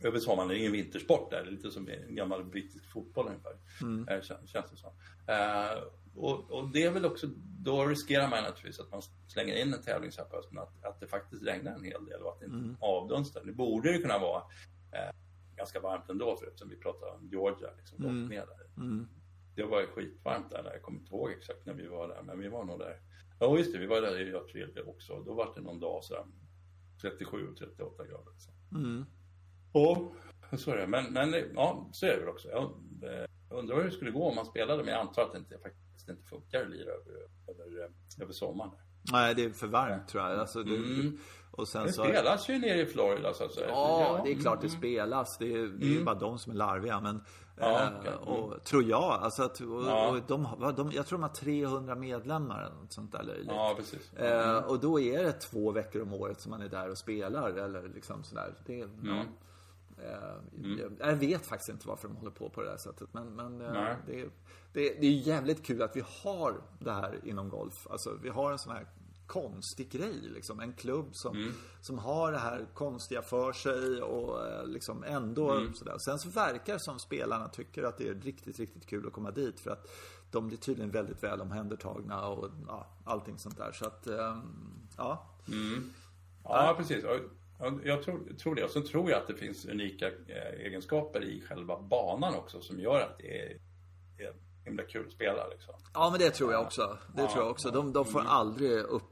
Över sommaren, det är ingen vintersport där. Det är lite som en gammal brittisk fotboll ungefär. Mm. Kän- känns det som. Eh, och, och det är väl också, då riskerar man naturligtvis att man slänger in en tävling så här på hösten, att, att det faktiskt regnar en hel del och att det inte Mm. avdunstar. Det borde ju kunna vara eh, ganska varmt ändå, för eftersom vi pratar om Georgia, liksom, Mm. mm. ner där. Mm. Det var skitvarmt där, jag kommer inte ihåg exakt när vi var där, men vi var nog där. Ja, just det, vi var där i april också. Då var det någon dag så här, 37 och 38 grader. Så. Mm. Och så är det. Men, men ja, så är det väl också. Jag eh, undrar hur det skulle gå om man spelade, men jag antar att det inte, faktiskt inte funkar att lira över, över, eh, över sommaren. Nej, det är för varmt tror jag. Alltså, det, Mm. Och sen Det så... spelas ju nere i Florida så att säga. Ja, det är klart det spelas. Det är, det är ju bara de som är larviga. Men, Mm. Ja, eh, okej. Mm. och, tror jag. Alltså att, och, Ja. och de, har- de, jag tror de har 300 medlemmar eller något sånt där löjligt. Ja, precis. Eh, och då är det två veckor om året som man är där och spelar. Eller liksom sådär. Det, Mm. ja. Eh, jag, jag vet faktiskt inte varför de håller på på det där sättet. Men, men eh, det, det, det är jävligt kul att vi har det här inom golf. Alltså vi har en sån här konstig grej liksom. En klubb som, Mm. som har det här konstiga för sig och eh, liksom ändå Mm. sådär. Sen så verkar det som spelarna tycker att det är riktigt, riktigt kul att komma dit. För att de blir tydligen väldigt väl omhändertagna och ja, allting sånt där. Så att, ehm, ja. Ja, precis. Och Jag tror, tror det. Och sen tror jag att det finns unika eh, egenskaper i själva banan också som gör att det är, är himla kul att spela. Liksom. Ja, men det tror jag också. Det Ja, tror jag också. De, de får aldrig upp...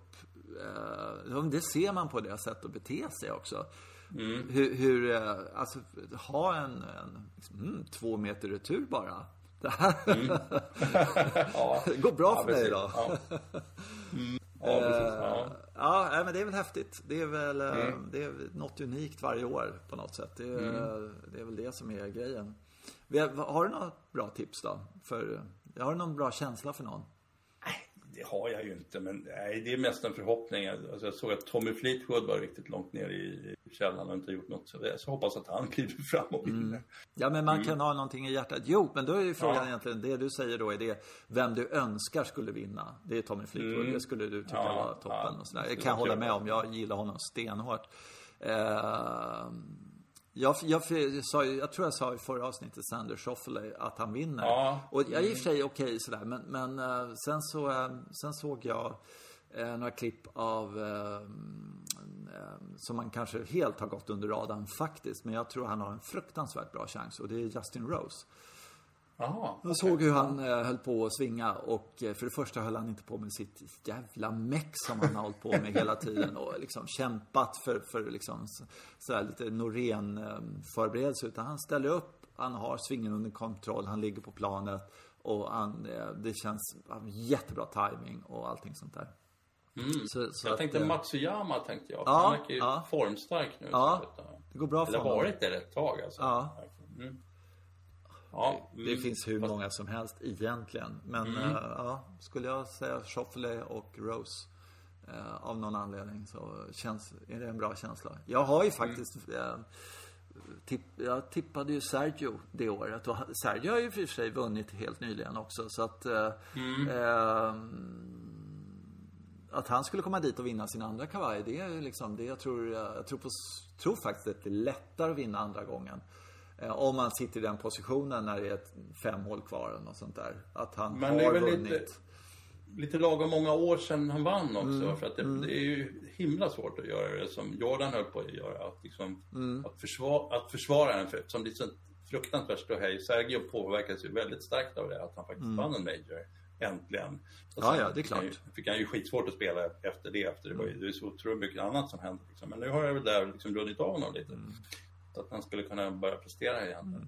Eh, de- det ser man på deras sätt att bete sig också. Hur, hur eh, alltså, ha en, en liksom, mm, två meter retur bara. Det här (laughs) Ja, det går bra för mig precis. idag. Ja. (laughs) Ja, precis. Ja. Ja, men det är väl häftigt. Det är väl eh, det är något unikt varje år på något sätt. Det är, det är väl det som är grejen. Vi har, har du några bra tips då? För, har du någon bra känsla för någon? Det har jag ju inte, men nej, det är mest en förhoppning. Alltså, jag såg att Tommy Fleetwood var riktigt långt ner i källaren och inte gjort något. Så jag hoppas att han (laughs) kliver fram och vinner. Ja, men man kan ha någonting i hjärtat. Jo, men då är ju frågan Ja. egentligen, det du säger då är det vem du önskar skulle vinna. Det är Tommy Fleetwood, det skulle du tycka Ja, var toppen ja, och sådär. det kan jag hålla med om, jag gillar honom stenhårt. Eh, jag, jag, sa, ju- jag tror jag sa i förra avsnittet, Sander Schauffele, att han vinner. Ja. Och jag är i och för sig okej sådär, men, men eh, sen, så, eh, sen såg jag eh, några klipp av eh, som man kanske helt har gått under radarn faktiskt. Men jag tror han har en fruktansvärt bra chans och det är Justin Rose. Jaha. Jag såg hur han eh, höll på att svinga och eh, för det första höll han inte på med sitt jävla meck som han har hållit på med hela tiden och liksom kämpat för, för liksom så- sådär lite Norén eh, förberedelse utan han ställer upp, han har svingen under kontroll, han ligger på planet och han, eh, det känns han jättebra timing och allting sånt där. Så, så Jag att, tänkte eh, Matsuyama, tänkte jag. Ja, han verkar ju ja. formstark nu. Ja, eh, det går bra för honom. varit det ett tag alltså. Ja. Mm. Ja, Det mm. finns hur många som helst egentligen. Men eh, ja, skulle jag säga Schauffele och Rose eh, av någon anledning så känns, är det en bra känsla. Jag har ju faktiskt eh, tipp, jag tippade ju Sergio det året och Sergio har ju för sig vunnit helt nyligen också så att eh, eh, att han skulle komma dit och vinna sin andra kavaj, det är liksom det jag tror, jag tror, på, tror faktiskt att det är lättare att vinna andra gången. Eh, Om man sitter i den positionen när det är fem hål kvar eller något sånt där. Att han Men har det är väl vunnit. lite, lite lagom många år sedan han vann också. Mm. För att det, det är ju himla svårt att göra det som Jordan höll på att göra. Att, liksom, Mm. att, försvara, att försvara den, för, som så fruktansvärt ståhej. Sergio påverkas ju väldigt starkt av det, att han faktiskt Mm. vann en major. Äntligen. Och ja, ja, det är klart. Fick han, fick han ju skitsvårt att spela efter det, efter det var ju det är så otroligt mycket annat som hände. Liksom. Men nu har jag väl där liksom runnit av honom lite. Mm. Så att han skulle kunna börja prestera igen. Mm.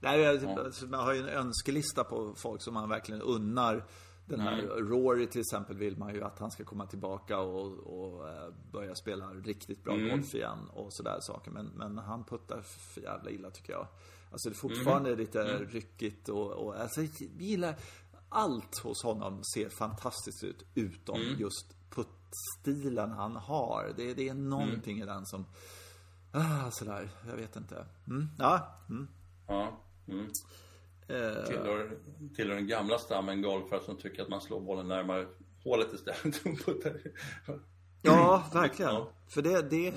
Nej, ja. man har ju en önskelista på folk som man verkligen unnar. Den här mm. Rory till exempel vill man ju att han ska komma tillbaka och, och uh, börja spela riktigt bra mm. golf igen och sådär saker. Men, men han puttar för jävla illa tycker jag. Alltså det är fortfarande mm. lite mm. ryckigt och, och alltså, jag gillar allt hos honom ser fantastiskt ut utom mm. just puttstilen han har. Det, det är någonting i den som, ah, sådär, jag vet inte. Mm. Ja. Mm. Ja. Mm. Uh, tillhör, tillhör den gamla stammen golfare som tycker att man slår bollen närmare hålet istället. ja, verkligen. Ja. För det, det,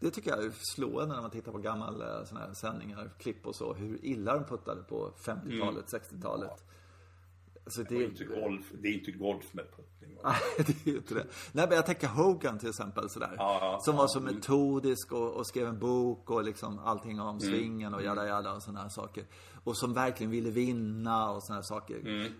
det tycker jag är slående när man tittar på gamla såna här sändningar, klipp och så. Hur illa de puttade på 50-talet, mm. 60-talet. Ja. Alltså det, det, är inte golf, det är inte golf med puttning. (laughs) Nej, det är inte det. Nej, men jag tänker Hogan till exempel sådär. Ja, ja, som var så metodisk och, och, skrev en bok och liksom allting om mm. svingen och jada mm. jada och sådana här saker. Och som verkligen ville vinna och sådana här saker. Mm.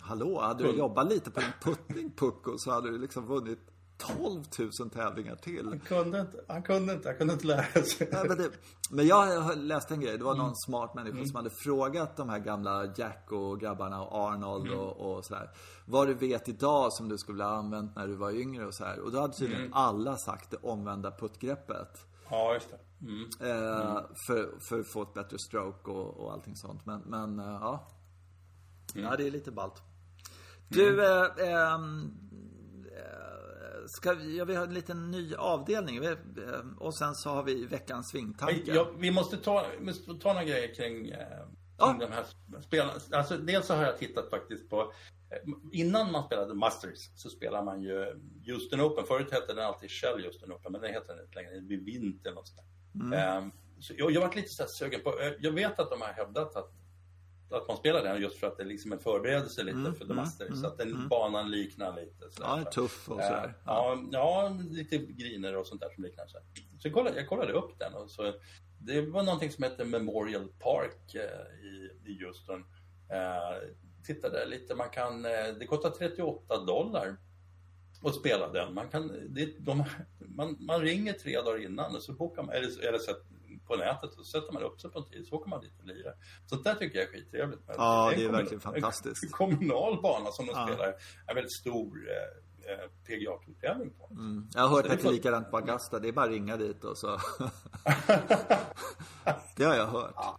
Hallå, hade du jobbat lite på din puttning Pucko så hade du liksom vunnit 12 000 tävlingar till. Han kunde inte, han kunde inte, han kunde inte lära sig. Ja, men, det, men jag läste en grej, det var någon mm. smart människa mm. som hade frågat de här gamla Jack och grabbarna och Arnold mm. och, och sådär. Vad du vet idag som du skulle ha använt när du var yngre och så här. Och då hade tydligen mm. alla sagt det omvända puttgreppet. Ja, just det. Mm. Eh, för, för att få ett bättre stroke och, och allting sånt. Men, men eh, ja. Ja, det är lite ballt. Du, eh, ehm, ska vi, ja, vi har en liten ny avdelning. Vi, eh, och sen så har vi veckans svingtankar. Ja, vi måste ta, måste ta några grejer kring, eh, kring ja. de här spelarna. Alltså, dels så har jag tittat faktiskt på eh, Innan man spelade Masters så spelade man ju Houston Open. Förut hette den alltid Shell Houston Open, men den heter den inte längre. Vid vintern och sådär. Mm. Um, så jag, jag var lite så sugen på, jag vet att de har hävdat att att man spelar den just för att det liksom är förberedelse lite mm, för The mm, Masters. Mm, så att den mm. banan liknar lite. Sådär. Ja, tuff och sådär. Uh, ja, ja, lite griner och sånt där som liknar. Så, så jag, kollade, jag kollade upp den och så det var någonting som heter Memorial Park uh, i, i Houston. Uh, tittade lite, man kan, det kostar 38 dollar att spela den. Man, kan, det, de, man, man ringer tre dagar innan och så bokar man, eller, eller så på nätet och så sätter man upp sig på en tid så åker man dit och lirar. Så det tycker jag är skittrevligt. Ja, det är, det är verkligen fantastiskt. En (laughs) kommunal bana som de ja. spelar, en väldigt stor eh, eh PGA-tävling på. Mm. Jag har hört att det är likadant på Augusta, det är bara att ringa dit och så. (laughs) det har jag hört. Ja.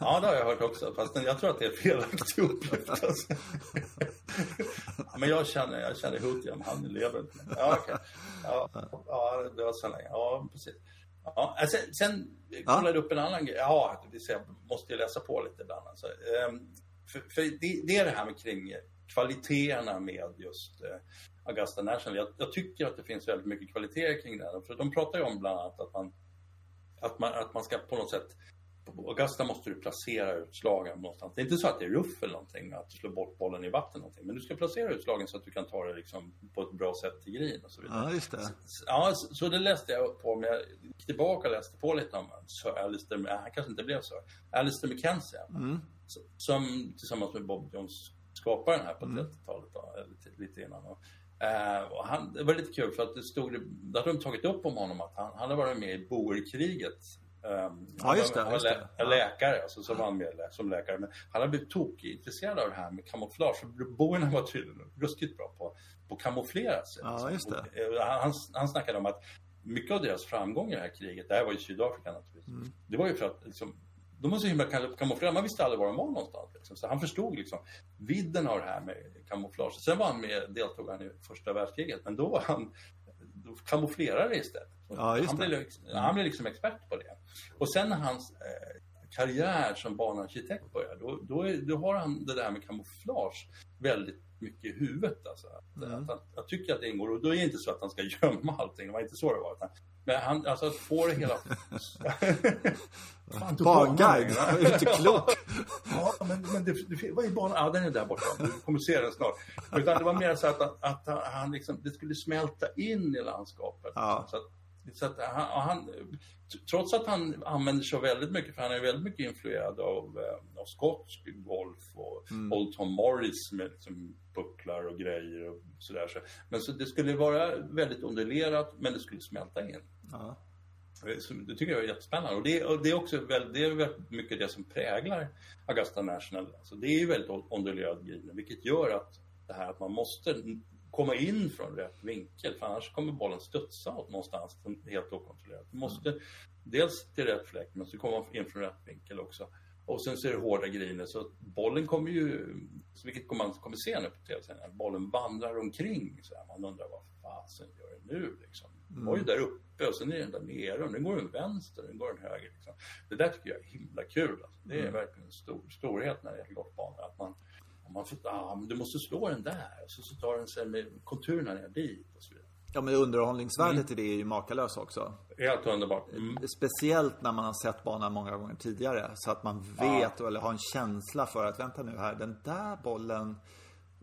ja, det har jag hört också, fast jag tror att det är felaktig uppgift. Alltså. Men jag känner, jag känner Hutjam, han lever. Ja, okej. Okay. Ja, ja, det var så länge. Ja, precis. Ja, sen, alltså, sen ja. kollade jag upp en annan grej. Ja, det vill säga, måste jag läsa på lite ibland. Alltså. Ehm, för, för det, det, är det här med kring kvaliteterna med just eh, Augusta National. Jag, jag, tycker att det finns väldigt mycket kvaliteter kring det. För de pratar ju om bland annat att man, att man, att man ska på något sätt på Augusta måste du placera utslagen någonstans. Det är inte så att det är ruff eller någonting, att du slår bort bollen i vatten någonting. Men du ska placera utslagen så att du kan ta det liksom på ett bra sätt till green och så vidare. Ja, just det. Så, ja, så, det läste jag på, men jag gick tillbaka och läste på lite om Sir Alistair, nej, han kanske inte blev så. Alistair McKenzie. Mm. Som tillsammans med Bob Jones skapade den här på 30-talet, mm. lite, lite innan. Och, Uh, han, det var lite kul för att det stod, det hade de tagit upp om honom att han, han hade varit med i boerkriget Um, ja, just det. Han var lä ja. läkare, alltså, så var med som läkare. Men han har blivit tokintresserad av det här med kamouflage. Boerna var tydligen ruskigt bra på, på att kamouflera sig. Ja, det. Och, eh, han, han snackade om att mycket av deras framgång i det här kriget, det här var i Sydafrika naturligtvis, mm. det var ju för att liksom, de var så himla kamouflerade, man visste aldrig var de var någonstans. Liksom. Så han förstod liksom vidden av det här med kamouflage. Sen var han med, deltog han i första världskriget, men då var han då kamouflerade istället. Ja, han, blev, liksom, han blev liksom expert på det. Och sen när hans eh, karriär som banarkitekt börjar, då, då, är, då, har han det där med kamouflage väldigt mycket i huvudet. Alltså. Mm. Att, att, jag tycker att det ingår, och då är det inte så att han ska (laughs) gömma allting, det var inte så det var. Utan, men han, alltså att få det hela... Du är inte klok. ja, men, men det, det, vad är banan? Ja, den är där borta. Du kommer se den snart. Utan det var mer så att, att, att han liksom, det skulle smälta in i landskapet. Ja. Så att, Så att han, han, trots att han använder sig väldigt mycket, för han är väldigt mycket influerad av, eh, av skotsk golf och mm. Old Tom Morris med liksom pucklar och grejer och sådär. Så, men så det skulle vara väldigt underlerat, men det skulle smälta in. Ja. Det tycker jag är jättespännande. Och det, och det är också väldigt, det är väldigt mycket det som präglar Augusta National. Alltså det är ju väldigt ondulerad green, vilket gör att det här att man måste komma in från rätt vinkel, för annars kommer bollen studsa åt någonstans helt okontrollerat. Du måste mm. dels till rätt fläck, men så kommer man in från rätt vinkel också. Och sen så är det hårda griner, så bollen kommer ju, vilket man kommer se nu på tv-sändningen, bollen vandrar omkring. Så här. Man undrar vad fasen gör den nu liksom? Den var ju där uppe och sen är den där nere och nu går den vänster och nu går den höger. Liksom. Det där tycker jag är himla kul. Alltså. Det är mm. verkligen en stor, storhet när det gäller golfbanor. Att man, man får, ah, du måste slå den där och så, så tar den sig med konturerna ner dit och så vidare. Ja men underhållningsvärdet mm. i det är ju makalöst också. Helt underbart. Mm. Speciellt när man har sett banan många gånger tidigare. Så att man vet ja. eller har en känsla för att vänta nu här, den där bollen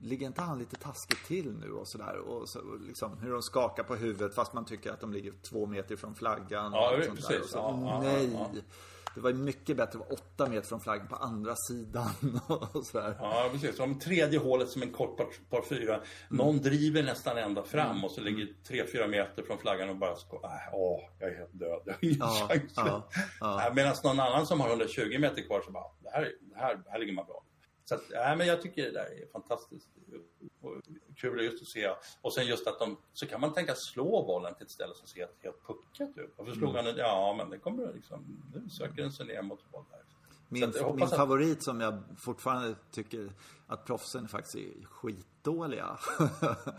Ligger inte han lite taskigt till nu och sådär? Och så, liksom, hur de skakar på huvudet fast man tycker att de ligger två meter från flaggan. Ja, och precis. Och så, ja, nej. Ja, ja. Det var mycket bättre att vara åtta meter från flaggan på andra sidan (laughs) och sådär. Ja, precis. Om tredje hålet som en kort par, par fyra. Mm. Någon driver nästan ända fram mm. och så ligger tre, fyra meter från flaggan och bara äh, åh, jag är helt död. Jag har ingen ja, chans. Ja, ja. Medan någon annan som har 120 meter kvar så bara, det här, det här, här ligger man bra. Så att, äh, men jag tycker det där är fantastiskt kul just att se. Och sen just att de, så kan man tänka slå bollen till ett ställe som ser helt, puckat ut. Varför slog mm. han Ja, men det kommer liksom, nu söker den sig ner mot bollen. Min, min att... favorit som jag fortfarande tycker att proffsen faktiskt är skitdåliga.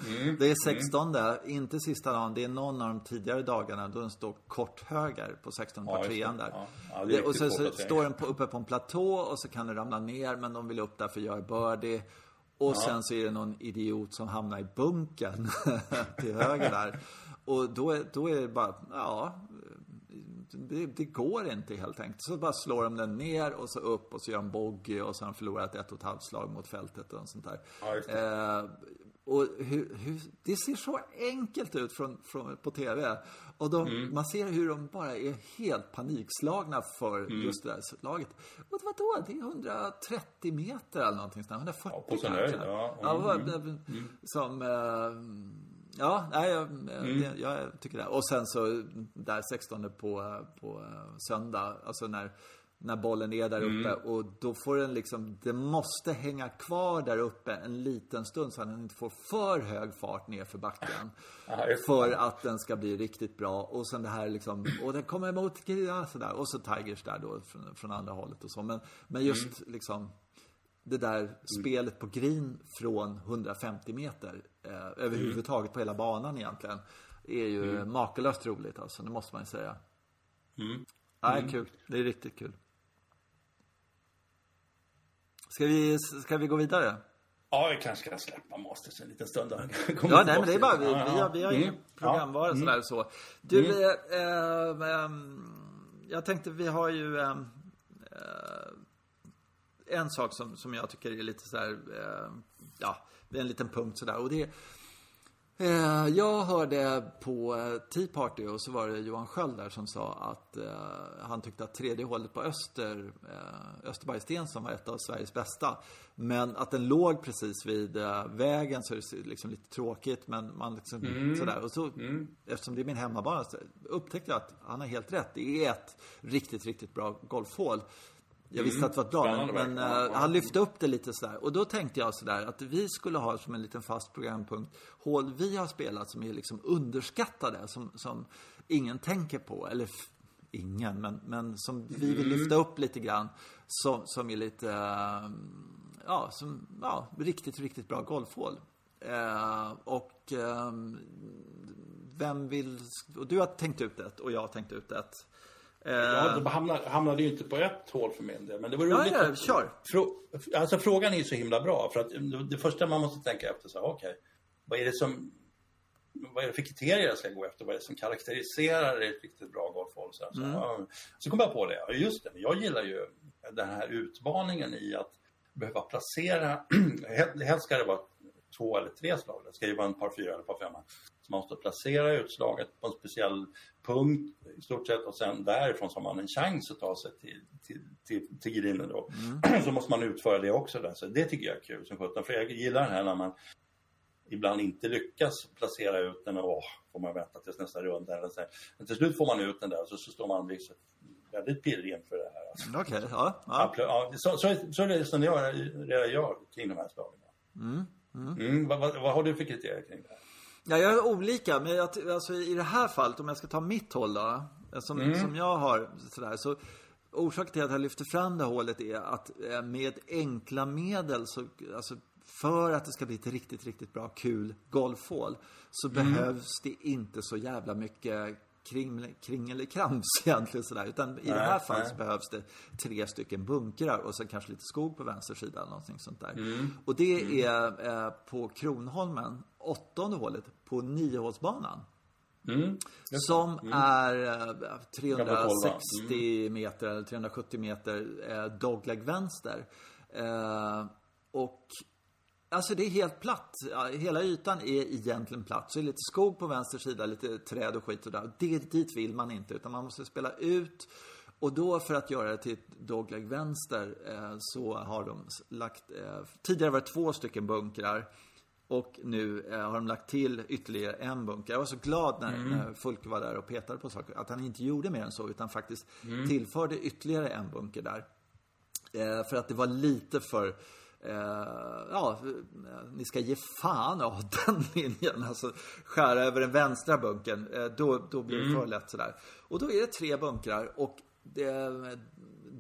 Mm, (laughs) det är 16, mm. inte sista dagen. Det är någon av de tidigare dagarna då den står kort höger på 16 ja, trean där. Ja. Ja, det och så, så står den på, uppe på en platå och så kan den ramla ner men de vill upp där för att göra birdie. Och sen så är det någon idiot som hamnar i bunken (laughs) till höger där. Och då, då är det bara, ja, det, det, går inte helt enkelt. Så bara slår de den ner och så upp och så gör de bogey och så har de förlorat ett och ett halvt slag mot fältet och sånt där. Ja, eh, och hur, hur, det ser så enkelt ut från, från, på TV. Och de, mm. man ser hur de bara är helt panikslagna för mm. just det där laget. Och vadå? Det är 130 meter eller någonting sånt 140 ja, på kanske. Ja. ja mm. mm. Som... Eh, Ja, nej, jag, mm. jag, jag, tycker det. Och sen så där 16 på, på söndag, alltså när, när bollen är där uppe mm. och då får den liksom, det måste hänga kvar där uppe en liten stund så att den inte får för hög fart ner för backen. (laughs) för att den ska bli riktigt bra. Och sen det här liksom, och den kommer emot, sådär. Och så Tigers där då från, från andra hållet och så. Men, men just mm. liksom det där mm. spelet på green från 150 meter eh, överhuvudtaget på hela banan egentligen är ju mm. makalöst roligt alltså, det måste man ju säga. Mm. Ja, mm. kul. Det är riktigt kul. Ska vi, ska vi gå vidare? Ja, vi kanske ska släppa Masters en liten stund. ja, (laughs) nej, men det är bara, vi, vi har, vi har mm. ingen programvara mm. sådär så. Du, mm. eh, eh, jag tänkte, vi har ju eh, en sak som, som jag tycker är lite så här, eh, ja, det är en liten punkt sådär. Och det eh, jag hörde på Tea Party och så var det Johan Sköld där som sa att eh, han tyckte att tredje hålet på Öster, eh, Österbergsten som var ett av Sveriges bästa. Men att den låg precis vid eh, vägen så är det liksom lite tråkigt men man liksom mm. sådär. Och så, mm. eftersom det är min hemmabana så upptäckte jag att han har helt rätt. Det är ett riktigt, riktigt bra golfhål. Jag visste mm. att det var bra, men, men uh, han lyfte upp det lite sådär. Och då tänkte jag sådär att vi skulle ha som en liten fast programpunkt hål vi har spelat som är liksom underskattade, som, som ingen tänker på. Eller ingen, men, men som vi vill lyfta mm. upp lite grann. Som, som är lite, uh, ja, som, ja, riktigt, riktigt bra golfhål. Uh, och um, vem vill, och du har tänkt ut ett och jag har tänkt ut ett. Ja, de hamnade, hamnade ju inte på ett hål för min del. Men det var roligt. Ja, ja, kör. Frå, alltså frågan är ju så himla bra. För att det första man måste tänka efter så okej. Okay, vad är det som vad är det för kriterier jag ska gå efter? Vad är det som karaktäriserar ett riktigt bra golfhål? Så, så, mm. så kom jag på det. Just det, jag gillar ju den här utmaningen i att behöva placera, (clears throat) helst ska det vara två eller tre slag. Det ska ju vara en par fyra eller par femma. Så man måste placera utslaget på en speciell punkt i stort sett och sen därifrån så har man en chans att ta sig till, till, till, till grinen då. Mm. (clears throat) Så måste man utföra det också där. Så det tycker jag är kul som sjutton. För jag gillar det här när man ibland inte lyckas placera ut den och åh, får man vänta tills nästa runda. Eller så. Men till slut får man ut den där och så, så står man liksom väldigt pirrig inför det här. Alltså. Okej, okay, ja. ja. ja så, så, så är det som jag, det jag kring de här slagen. Mm, mm. Mm, vad, vad, vad, har du för kriterier kring det här? Ja, jag är olika, men jag, alltså, i det här fallet, om jag ska ta mitt håll då, som, mm. som jag har sådär, så orsaken till att jag lyfter fram det hålet är att eh, med enkla medel så, alltså för att det ska bli ett riktigt, riktigt bra, kul golfhål så mm. behövs det inte så jävla mycket kring, kringelikrams (laughs) egentligen sådär. Utan i det här fallet så behövs det tre stycken bunkrar och sen kanske lite skog på vänster sida eller någonting sånt där. Mm. Och det mm. är eh, på Kronholmen, åttonde hålet på niohålsbanan. Mm. Som mm. är eh, 360 mm. meter eller 370 meter eh, dogleg vänster. Eh, och Alltså det är helt platt. Hela ytan är egentligen platt. Så det är lite skog på vänster sida, lite träd och skit och där. Det, dit vill man inte, utan man måste spela ut. Och då för att göra det till ett dogleg vänster eh, så har de lagt, eh, tidigare var det två stycken bunkrar. Och nu eh, har de lagt till ytterligare en bunker. Jag var så glad när, mm. när Fulke var där och petade på saker. Att han inte gjorde mer än så, utan faktiskt mm. tillförde ytterligare en bunker där. Eh, för att det var lite för ja, ni ska ge fan av (laughs) den linjen. Alltså skära över den vänstra bunken. Eh, då, då blir det mm. för lätt sådär. Och då är det tre bunkrar och det,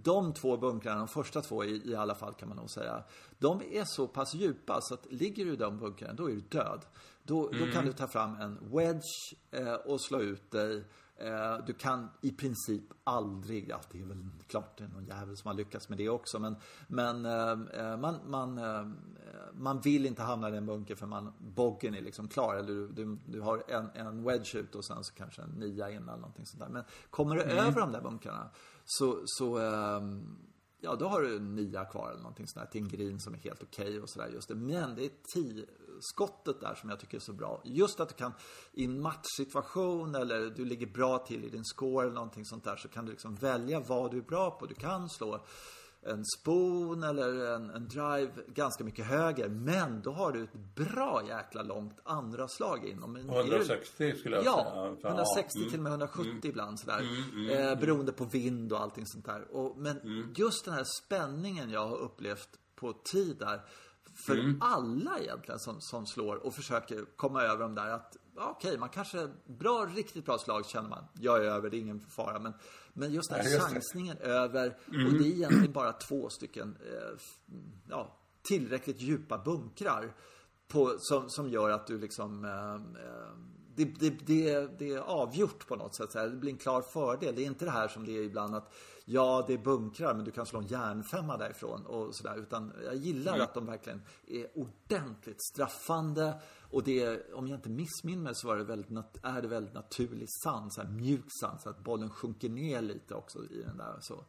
de två bunkrarna, de första två i, i alla fall kan man nog säga. De är så pass djupa så att ligger du i de bunkrarna, då är du död. Då, mm. då kan mm. du ta fram en wedge eh, och slå ut dig. Eh, du kan i princip aldrig, ja det är väl klart det är någon jävel som har lyckats med det också men, men eh, eh man, man, man vill inte hamna i en bunker för man, boggen är liksom klar. Eller du, du, du, har en, en wedge ut och sen så kanske en nia in eller någonting sånt där. Men kommer du mm. över de där bunkrarna så, så ehm, ja då har du en nia kvar eller någonting sånt där till en green som är helt okej okay och sådär just det. Men det är tio skottet där som jag tycker är så bra. Just att du kan i en matchsituation eller du ligger bra till i din score eller någonting sånt där så kan du liksom välja vad du är bra på. Du kan slå en spoon eller en, en, drive ganska mycket höger. Men då har du ett bra jäkla långt andra slag inom. 160 skulle jag ja, säga. Ja, 160 mm. till och med 170 mm. ibland sådär. Mm, mm, eh, mm. beroende på vind och allting sånt där. Och, men mm. just den här spänningen jag har upplevt på tid där för mm. alla egentligen som, som slår och försöker komma över de där att okej, okay, man kanske, bra, riktigt bra slag känner man. Jag är över, det är ingen fara. Men, men just den här chansningen över, mm. och det är egentligen bara två stycken, eh, ja, tillräckligt djupa bunkrar. På, som, som gör att du liksom eh, eh det, det, det, det, är avgjort på något sätt. Så här. Det blir en klar fördel. Det är inte det här som det är ibland att ja, det är bunkrar men du kan slå en järnfemma därifrån och sådär. Utan jag gillar mm. att de verkligen är ordentligt straffande. Och det är, om jag inte missminner mig så var det väldigt är det väldigt naturlig sand, så här mjuk sand. Så att bollen sjunker ner lite också i den där. Så.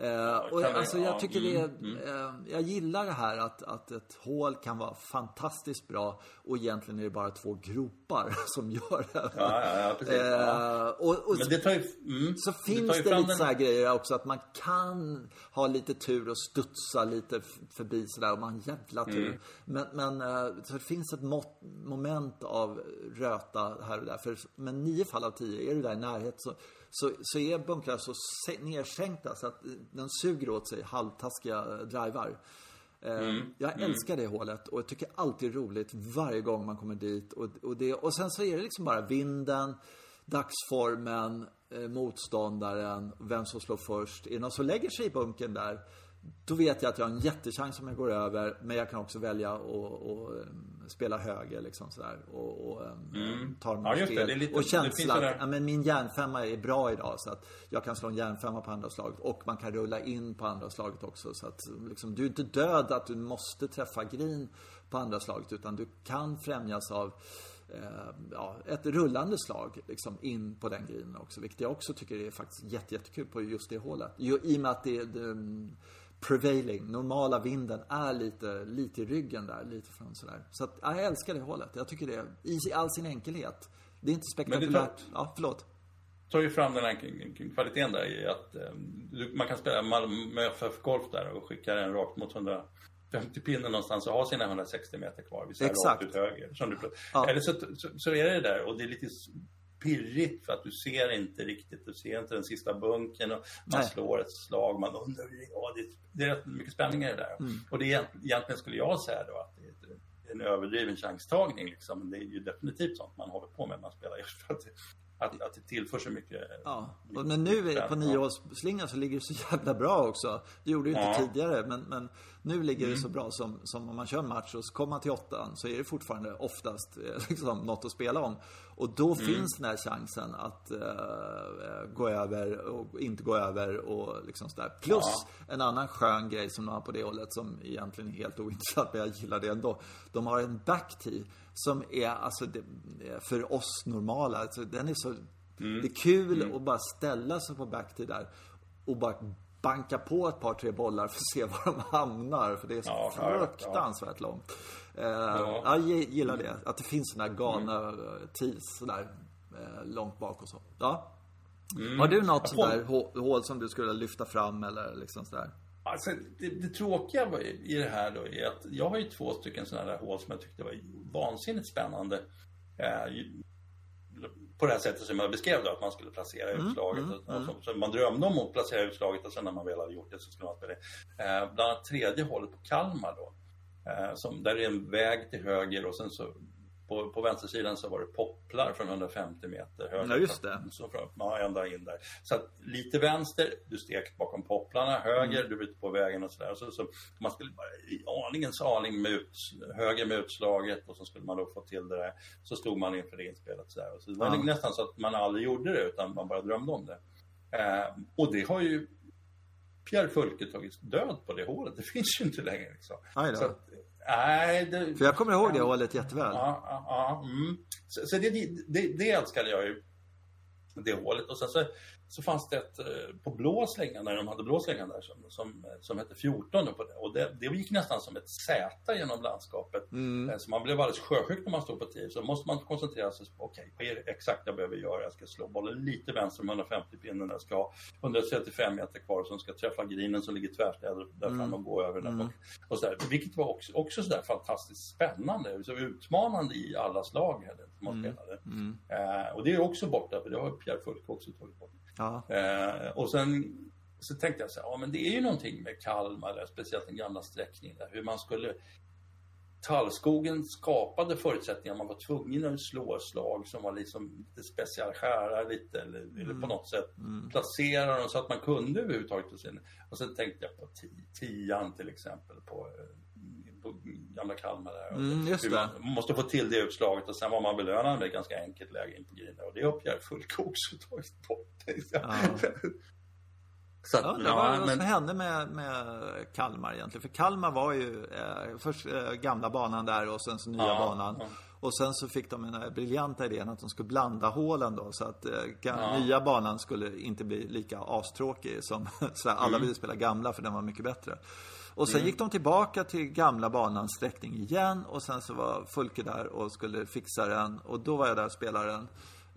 Eh, och alltså jag tycker det är, mm, mm. eh, jag gillar det här att, att ett hål kan vara fantastiskt bra och egentligen är det bara två gropar (laughs) som gör det. Ja, ja, ja precis. Eh, och, och det tar ju, mm, så finns det, det lite den... så här grejer också att man kan ha lite tur och studsa lite förbi sådär och man har jävla tur. Mm. Men, men eh, så det finns ett mått, moment av röta här och där. För, men nio fall av tio är du där i närhet så så, så är bunkrar så nedsänkta så att den suger åt sig halvtaskiga drivar. Eh, mm. Jag mm. älskar det hålet och jag tycker alltid det är roligt varje gång man kommer dit. Och, och, det, och sen så är det liksom bara vinden, dagsformen, eh, motståndaren, vem som slår först. Är det någon som lägger sig i bunkern där då vet jag att jag har en jättechans om jag går över. Men jag kan också välja att spela höger liksom sådär. Och, och um, mm. ta ja, spel. Lite, och känsla att ja, men min järnfemma är bra idag. Så att jag kan slå en järnfemma på andra slaget. Och man kan rulla in på andra slaget också. Så att liksom, du är inte död att du måste träffa green på andra slaget. Utan du kan främjas av eh, ja, ett rullande slag liksom, in på den greenen också. Vilket jag också tycker är faktiskt jätte, jättekul på just det hålet. I och med att det, det prevailing, normala vinden är lite, lite i ryggen där, lite från sådär. Så att, ja, jag älskar det hålet. Jag tycker det, i all sin enkelhet. Det är inte spektakulärt. Tar, ja, förlåt. Tar ju fram den här kvaliteten där i att eh, man kan spela Malmö FF Golf där och skicka den rakt mot 100 50 pinnen någonstans och ha sina 160 meter kvar. Vi säger rakt ut höger. Som du, ja. Eller så, så, så, är det där och det är lite pirrigt för att du ser inte riktigt, du ser inte den sista bunken och man Nej. slår ett slag, man undrar, ja, det, det är rätt mycket spänning i det där. Mm. Och det är, egentligen skulle jag säga då att det är en överdriven chanstagning liksom, men det är ju definitivt sånt man håller på med när man spelar just för att att, att det tillför så mycket. Ja, men nu på niohålsslingan så ligger det så (laughs) jävla bra också. Det gjorde det ju inte ja. tidigare, men, men nu ligger mm. det så bra som, som om man kör en match och så kommer man till åttan så är det fortfarande oftast eh, (laughs) liksom, något att spela om. Och då mm. finns den här chansen att uh, gå över och inte gå över och liksom sådär. Plus ja. en annan skön grej som de har på det hållet som egentligen är helt ointressant, men jag gillar det ändå. De har en backtee som är, alltså, det, för oss normala, alltså, den är så... Mm. Det är kul mm. att bara ställa sig på backtee där och bara banka på ett par, tre bollar för att se (laughs) var de hamnar. För det är så ja, fruktansvärt ja. långt. Uh, ja. Jag gillar det. Att det finns sådana här galna mm. tees sådär uh, långt bak och så. Ja. Mm. Har du något sådär hål som du skulle lyfta fram eller liksom sådär? Alltså, det, det tråkiga i det här då är att jag har ju två stycken sådana där hål som jag tyckte var vansinnigt spännande. Eh, på det här sättet som jag beskrev då, att man skulle placera mm, utslaget. Mm, mm. Så man drömde om att placera utslaget och sen när man väl hade gjort det så skulle man spela det. Eh, bland annat tredje hålet på Kalmar då. Eh, som, där är en väg till höger och sen så på, på vänstersidan så var det popplar från 150 meter höger. Ja, just det. Så från, ja, ända in där. Så att lite vänster, du stekt bakom popplarna. Höger, mm. du var ute på vägen och sådär. Så, så man skulle bara i aningens aning med ut, höger med utslaget och så skulle man då få till det där. Så stod man inför det inspelet sådär. Så det var ja. nästan så att man aldrig gjorde det utan man bara drömde om det. Eh, och det har ju Pierre Fulke tagit död på det hålet. Det (laughs) finns ju inte längre. Liksom. Så att, Nej, det, För jag kommer ihåg det hålet jätteväl. Ja, ja, ja mm. Så, så det, det, det älskade jag ju. Det hålet. Och sen så så fanns det ett eh, på blå slängan, när de hade blå slängan där, som, som, som hette 14 på det. Och det, det gick nästan som ett Z genom landskapet. Mm. Eh, så man blev alldeles sjösjuk när man stod på 10. Så måste man koncentrera sig på, okej, okay, vad är det exakt jag behöver göra? Jag ska slå bollen lite vänster med 150 pinnen. Jag ska ha 135 meter kvar som ska träffa grinen som ligger tvärstäder där fram mm. och gå över den. Mm. Och, så där, vilket var också, också så där fantastiskt spännande, så utmanande i alla slag man mm. spelade. Mm. Eh, och det är också borta, för det har Pierre Fulke också tagit bort. Ja. Eh, och sen så tänkte jag så här, ja men det är ju någonting med Kalmar, speciellt den gamla sträckningen där, hur man skulle Tallskogen skapade förutsättningar, man var tvungen att slå slag som var liksom lite special, skära lite eller, mm. eller på något sätt mm. placera dem så att man kunde överhuvudtaget. Och sen tänkte jag på tian till exempel på, på gamla Kalmar där. Mm, just det. Man måste få till det utslaget och sen var man belönad med ett ganska enkelt läge in på grinen och det har Pierre Fulke också tagit bort. Ja. Så att, ja, det var ja, vad som hände med, med Kalmar egentligen. För Kalmar var ju eh, först eh, gamla banan där och sen så nya ja, banan. Ja. Och sen så fick de den här briljanta idén att de skulle blanda hålen då så att eh, nya banan skulle inte bli lika astråkig som (laughs) så här, alla mm. ville spela gamla för den var mycket bättre. Och sen mm. gick de tillbaka till gamla banans sträckning igen och sen så var Fulke där och skulle fixa den och då var jag där och spelade den.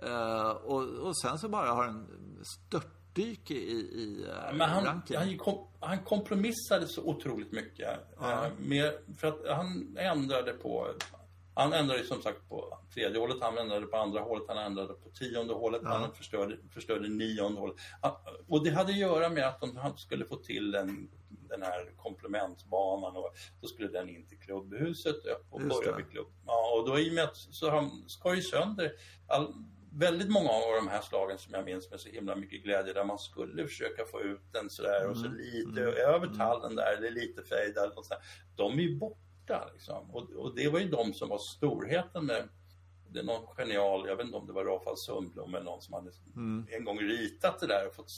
Uh, och, och sen så bara har den störtdyk i, i uh, Men han, han, kom, han, kompromissade så otroligt mycket. Uh. med, för att han ändrade på han ändrade som sagt på tredje hålet, han ändrade på andra hålet, han ändrade på tionde hålet, ja. han förstörde, förstörde nionde hålet. Och det hade att göra med att han skulle få till en den här komplementbanan och så skulle den in till klubbhuset och börja med klubb. Ja, och då i och med att så han skar ju sönder all, väldigt många av de här slagen som jag minns med så himla mycket glädje där man skulle försöka få ut den sådär mm. och så mm. lite mm. över mm. tallen där eller lite fejdad och så De är ju borta liksom. Och, och, det var ju de som var storheten med det är någon genial, jag vet inte om det var Rafael Sundblom eller någon som hade mm. en gång ritat det där och fått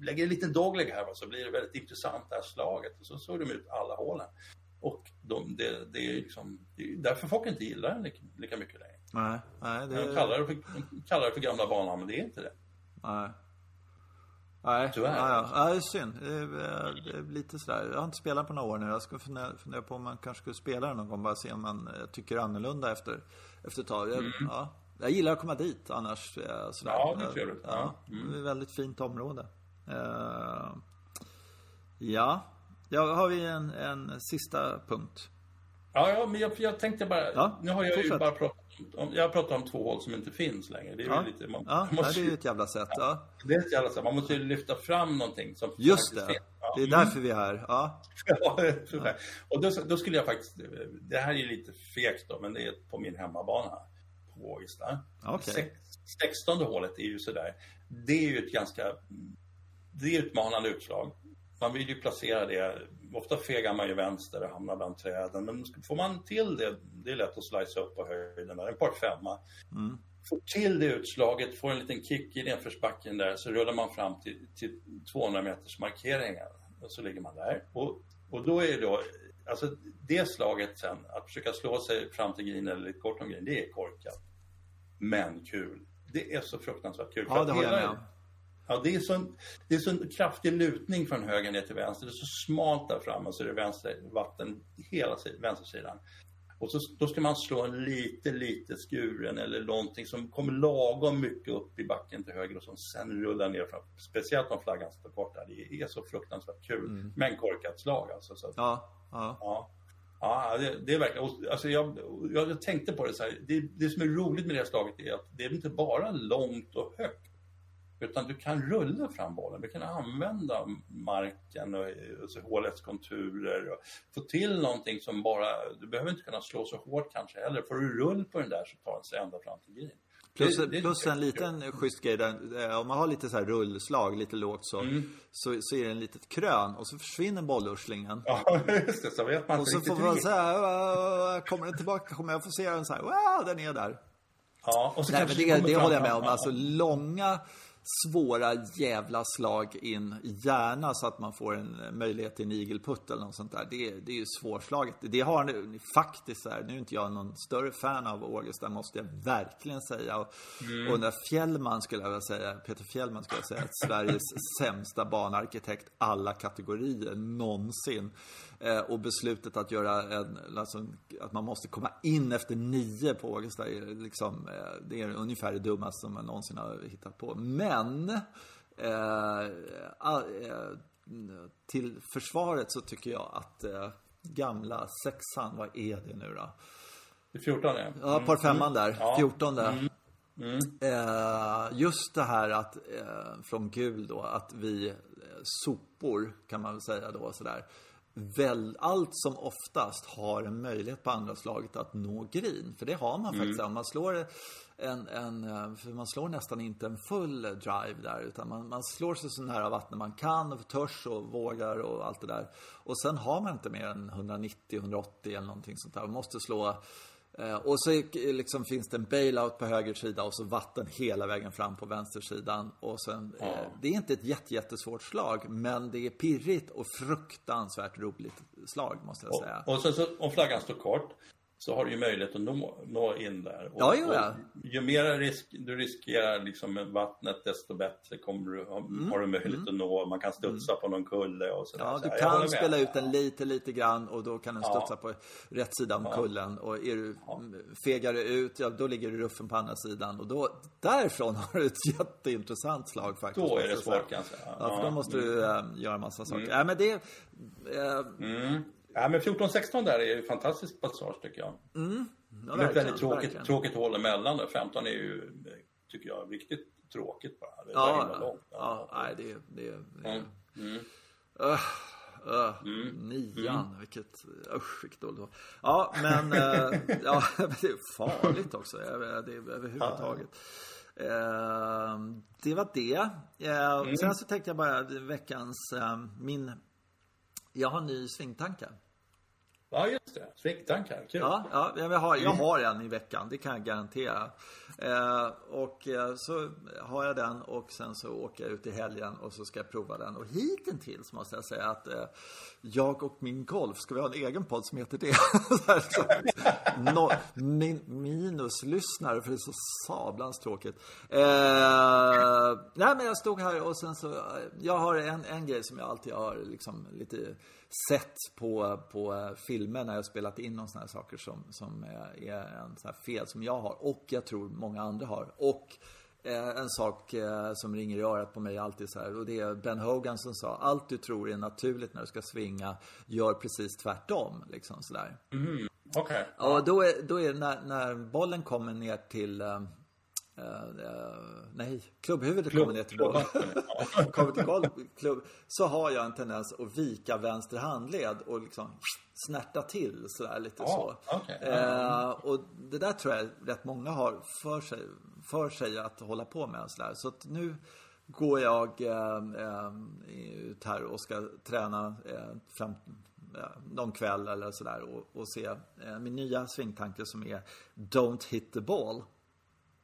lägger en liten dogleg här va, så blir det väldigt intressant det här slaget. Och så såg de ut alla hålen. Och de, det, det, är liksom, det är därför folk inte gillar den lika, lika mycket längre. Nej, nej, det... De kallar det, för, de kallar det för gamla banan, men det är inte det. Nej. Nej, Tyvärr. ja, ja. ja, det är synd. Det är, det är lite sådär. Jag har inte spelat på några år nu. Jag ska fundera, fundera på om man kanske skulle spela det någon gång. Bara se om man eh, tycker annorlunda efter, efter ett tag. Jag, ja. jag gillar att komma dit annars. eh, Sådär. Mm. Ja, det är trevligt. Ja, Ja. Det är ett väldigt fint område. Eh, ja, ja har vi en, en sista punkt. Ja, ja men jag, jag tänkte bara, Ja, nu har jag ju fortsätt. bara pratat om, jag pratar om två håll som inte finns längre. Det är Ja, ju lite, man, ja (laughs) man nej, måste, det är ju ett jävla sätt. Ja. det är ett jävla så, man måste ju lyfta fram någonting som Just det. finns. Ja. Det är därför vi är här. Ja. (laughs) Och då, då skulle jag faktiskt, det här är lite fegt då, men det är på min hemmabana på Ågesta. Sex- 16 hålet är ju sådär, det är ju ett ganska, det är utmanande utslag. Man vill ju placera det, ofta fegar man ju vänster och hamnar bland träden, men får man till det, det är lätt att slicea upp på höjden där, en par femma. Får till det utslaget, får en liten kick i nedförsbacken där, så rullar man fram till, till 200 meters markeringar. Och så ligger man där. Och, och då är det då, alltså det slaget sen, att försöka slå sig fram till green eller lite kort om green, det är korkat. Men kul. Det är så fruktansvärt kul. Ja, det håller jag med om. Ja, det är sån, det är sån kraftig lutning från höger ner till vänster. Det är så smalt där framme så det är vänster, vatten hela si- vänstersidan. Och så, då ska man slå en lite, lite skuren eller någonting som kommer lagom mycket upp i backen till höger och som sen rullar ner fram. Speciellt om flaggan står kort där. Det är så fruktansvärt kul. Men korkat slag alltså. Så Ja, ja. Ja, ja det, det är verkligen... Alltså jag, jag, jag tänkte på det så här. Det, det som är roligt med det här slaget är att det är inte bara långt och högt. Utan du kan rulla fram bollen. Du kan använda marken och, och så hålets konturer. Och få till någonting som bara... Du behöver inte kunna slå så hårt kanske heller. Får du rull på den där så tar den sig ända fram till green. Plus, Det- det- plus en liten schysst grej där, eh, om man har lite så här rullslag, lite lågt så, Mm. så, så är det en litet krön och så försvinner bollurslingen. Ja, just det. Så vet man Och så får man hur- säga, kommer den tillbaka? Kommer jag få se den så här, wow, den är där. Ja, och så Nej, men det, det håller jag med om. Alltså långa, svåra jävla slag in. Gärna så att man får en möjlighet till en igelputt eller något sånt där. Det, det är ju svårslaget. Det har nu faktiskt här, nu är inte jag någon större fan av Ågesta måste jag verkligen säga. Och, Mm. och när Fjällman skulle jag vilja säga, Peter Fjällman skulle jag säga, att Sveriges (laughs) sämsta banarkitekt alla kategorier någonsin. Eh, och beslutet att göra en, alltså, att man måste komma in efter nio på Ågesta är liksom, eh, det är ungefär det dummaste som man någonsin har hittat på. Men, eh, till försvaret så tycker jag att gamla sexan, vad är det nu då? Det är 14 ja. Ja, par femman där, Ja. 14 där. Eh, just det här att, eh, från gul då, att vi sopor kan man väl säga då sådär. Väl, allt som oftast har en möjlighet på andra slaget att nå green. För det har man faktiskt. Om man slår en, en, för man slår nästan inte en full drive där. Utan man, man slår sig så nära vattnet man kan, och törs och vågar och allt det där. Och sen har man inte mer än 190-180 eller någonting sånt där. Man måste slå och så är- liksom finns det en bailout på höger sida och så vatten hela vägen fram på vänstersidan. Och sen, eh, det är inte ett jätte, jättesvårt slag, men det är pirrigt och fruktansvärt roligt slag måste jag säga. Och sen så om flaggan står kort så har du ju möjlighet att nå, nå in där. Och, Ja, jo, ja. och ju mer risk, du riskerar liksom vattnet desto bättre kommer du, har, har du möjlighet att nå. Man kan studsa på någon kulle och sådär. Mm. Ja, Så du håller kan spela ut den lite, lite grann och då kan den Ja. studsa på rätt sida om kullen. Och är du fegar du ut, ja då ligger du ruffen på andra sidan. Och då, därifrån (laughs) har du ett jätteintressant slag faktiskt. Då är det svårt kanske. Ja, för då måste du äh, göra massa saker. Nej, men det... Äh, Ja, men 14-16 där är ju fantastiskt passage tycker jag. ja, det är ett väldigt tråkigt, verkligen. tråkigt hål emellan där. 15 är ju, tycker jag, riktigt tråkigt bara. Det är Ja, långt. ja, nej det är... Det är, är Mm. Öh, öh, Nian, vilket, usch vilket dåligt val. Ja, men, eh, (laughs) ja, (laughs) det är farligt också, det är överhuvudtaget. Eh, det var det. Eh, Sen så tänkte jag bara veckans, eh, min, jag har en ny svingtanke. Ja, just det. Svinktankar, kul. Ja, ja jag, har, jag har en i veckan, det kan jag garantera. Eh, och eh, så har jag den och sen så åker jag ut i helgen och så ska jag prova den. Och hittills måste jag säga att eh, jag och min golf, ska vi ha en egen podd som heter det? (laughs) Så no, min, minuslyssnare för det är så sablans tråkigt. Eh, nej men jag stod här och sen så, eh, jag har en, en grej som jag alltid har liksom lite sett på, på eh, filmer när jag spelat in sån här saker som, som är, är en sån här fel som jag har och jag tror många andra har. Och eh, en sak eh, som ringer i örat på mig alltid så här och det är Ben Hogan som sa allt du tror är naturligt när du ska svinga, gör precis tvärtom. Liksom sådär. Mm. Okej. Okay. Ja, då är, då är när, när bollen kommer ner till uh, nej, klubbhuvudet Klubb, kommer ner till bollen. (laughs) kommer till golv, klubb, så har jag en tendens att vika vänster handled och liksom snärta till sådär lite oh, så. Okay. Uh, och det där tror jag rätt många har för sig, för sig att hålla på med sådär. Så att nu går jag ut här och ska träna fram någon kväll eller sådär och, och se eh, min nya svingtanke som är Don't hit the ball.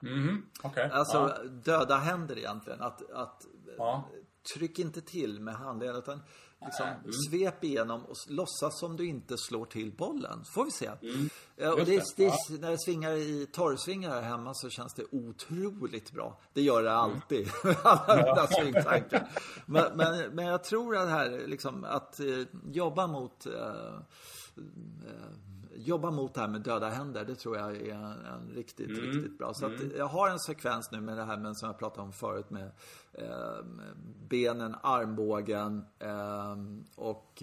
Mm, okay. Alltså ja. döda händer egentligen. Att, att ja. tryck inte till med handleden utan liksom mm. svep igenom och låtsas som du inte slår till bollen. Får vi se. Mm. Och det, det, ja. när det svingar i torrsvingar här hemma så känns det otroligt bra. Det gör det alltid. Mm. (laughs) Alla mina svingtankar. Men, men, men, jag tror att här liksom att eh, jobba mot eh, eh, jobba mot det här med döda händer, det tror jag är en, en riktigt, mm. riktigt bra. Så mm. jag har en sekvens nu med det här med, som jag pratade om förut med eh, benen, armbågen eh, och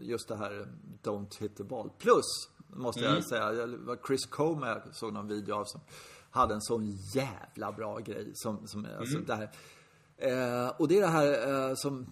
just det här Don't hit the ball. Plus, måste mm. jag säga, det var Chris Comer jag såg någon video av som hade en sån jävla bra grej som, som alltså mm. det här Eh, och det är det här eh, som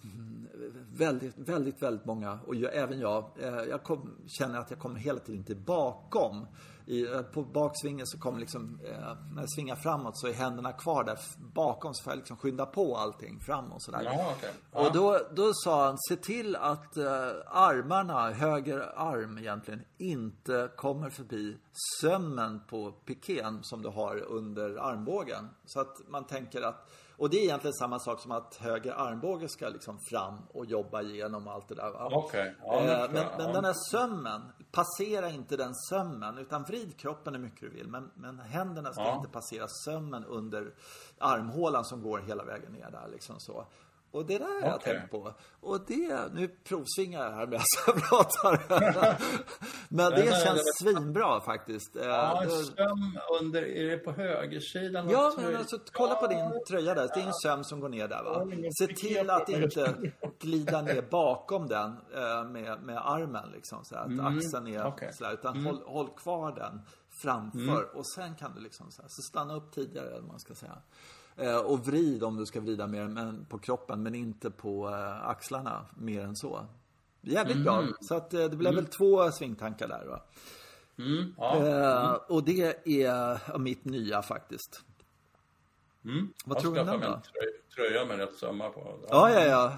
väldigt, väldigt, väldigt många, och jag, även jag, eh, jag kom, känner att jag kommer hela tiden till bakom. I, eh, på baksvingen så kommer liksom, eh, när jag svingar framåt så är händerna kvar där bakom så får jag liksom skynda på allting framåt sådär. Ja, okay. ja. Och då, då sa han, se till att eh, armarna, höger arm egentligen, inte kommer förbi sömmen på piken som du har under armbågen. Så att man tänker att och det är egentligen samma sak som att höger armbåge ska liksom fram och jobba igenom allt det där. Okay. Ja, eh, men, men den här sömmen, passera inte den sömmen utan vrid kroppen hur mycket du vill. Men, men händerna ska ja. inte passera sömmen under armhålan som går hela vägen ner där liksom så. Och det där har jag tänkt på. Och det, nu provsvingar jag här medan jag pratar. (laughs) Men det känns det svinbra faktiskt. Ja, söm under, är det på högersidan? Ja, men alltså kolla på din tröja där. Det är en söm som går ner där va. Se till att inte glida ner bakom den eh, med, med armen liksom. Så att mm. axeln är okay. sådär. Utan mm. håll, håll kvar den framför. Mm. Och sen kan du liksom så, här, så stanna upp tidigare eller man ska säga. Eh, och vrid om du ska vrida mer på kroppen men inte på eh, axlarna mer än så. Jävligt mm. bra. Så att eh, det blev mm. väl två svingtankar där va. Mm. Ja. Mm. Och det är mitt nya faktiskt. Mm. Vad tror du om den då? Tröja med rätt sömmar på. Ja, ja, ja. (laughs)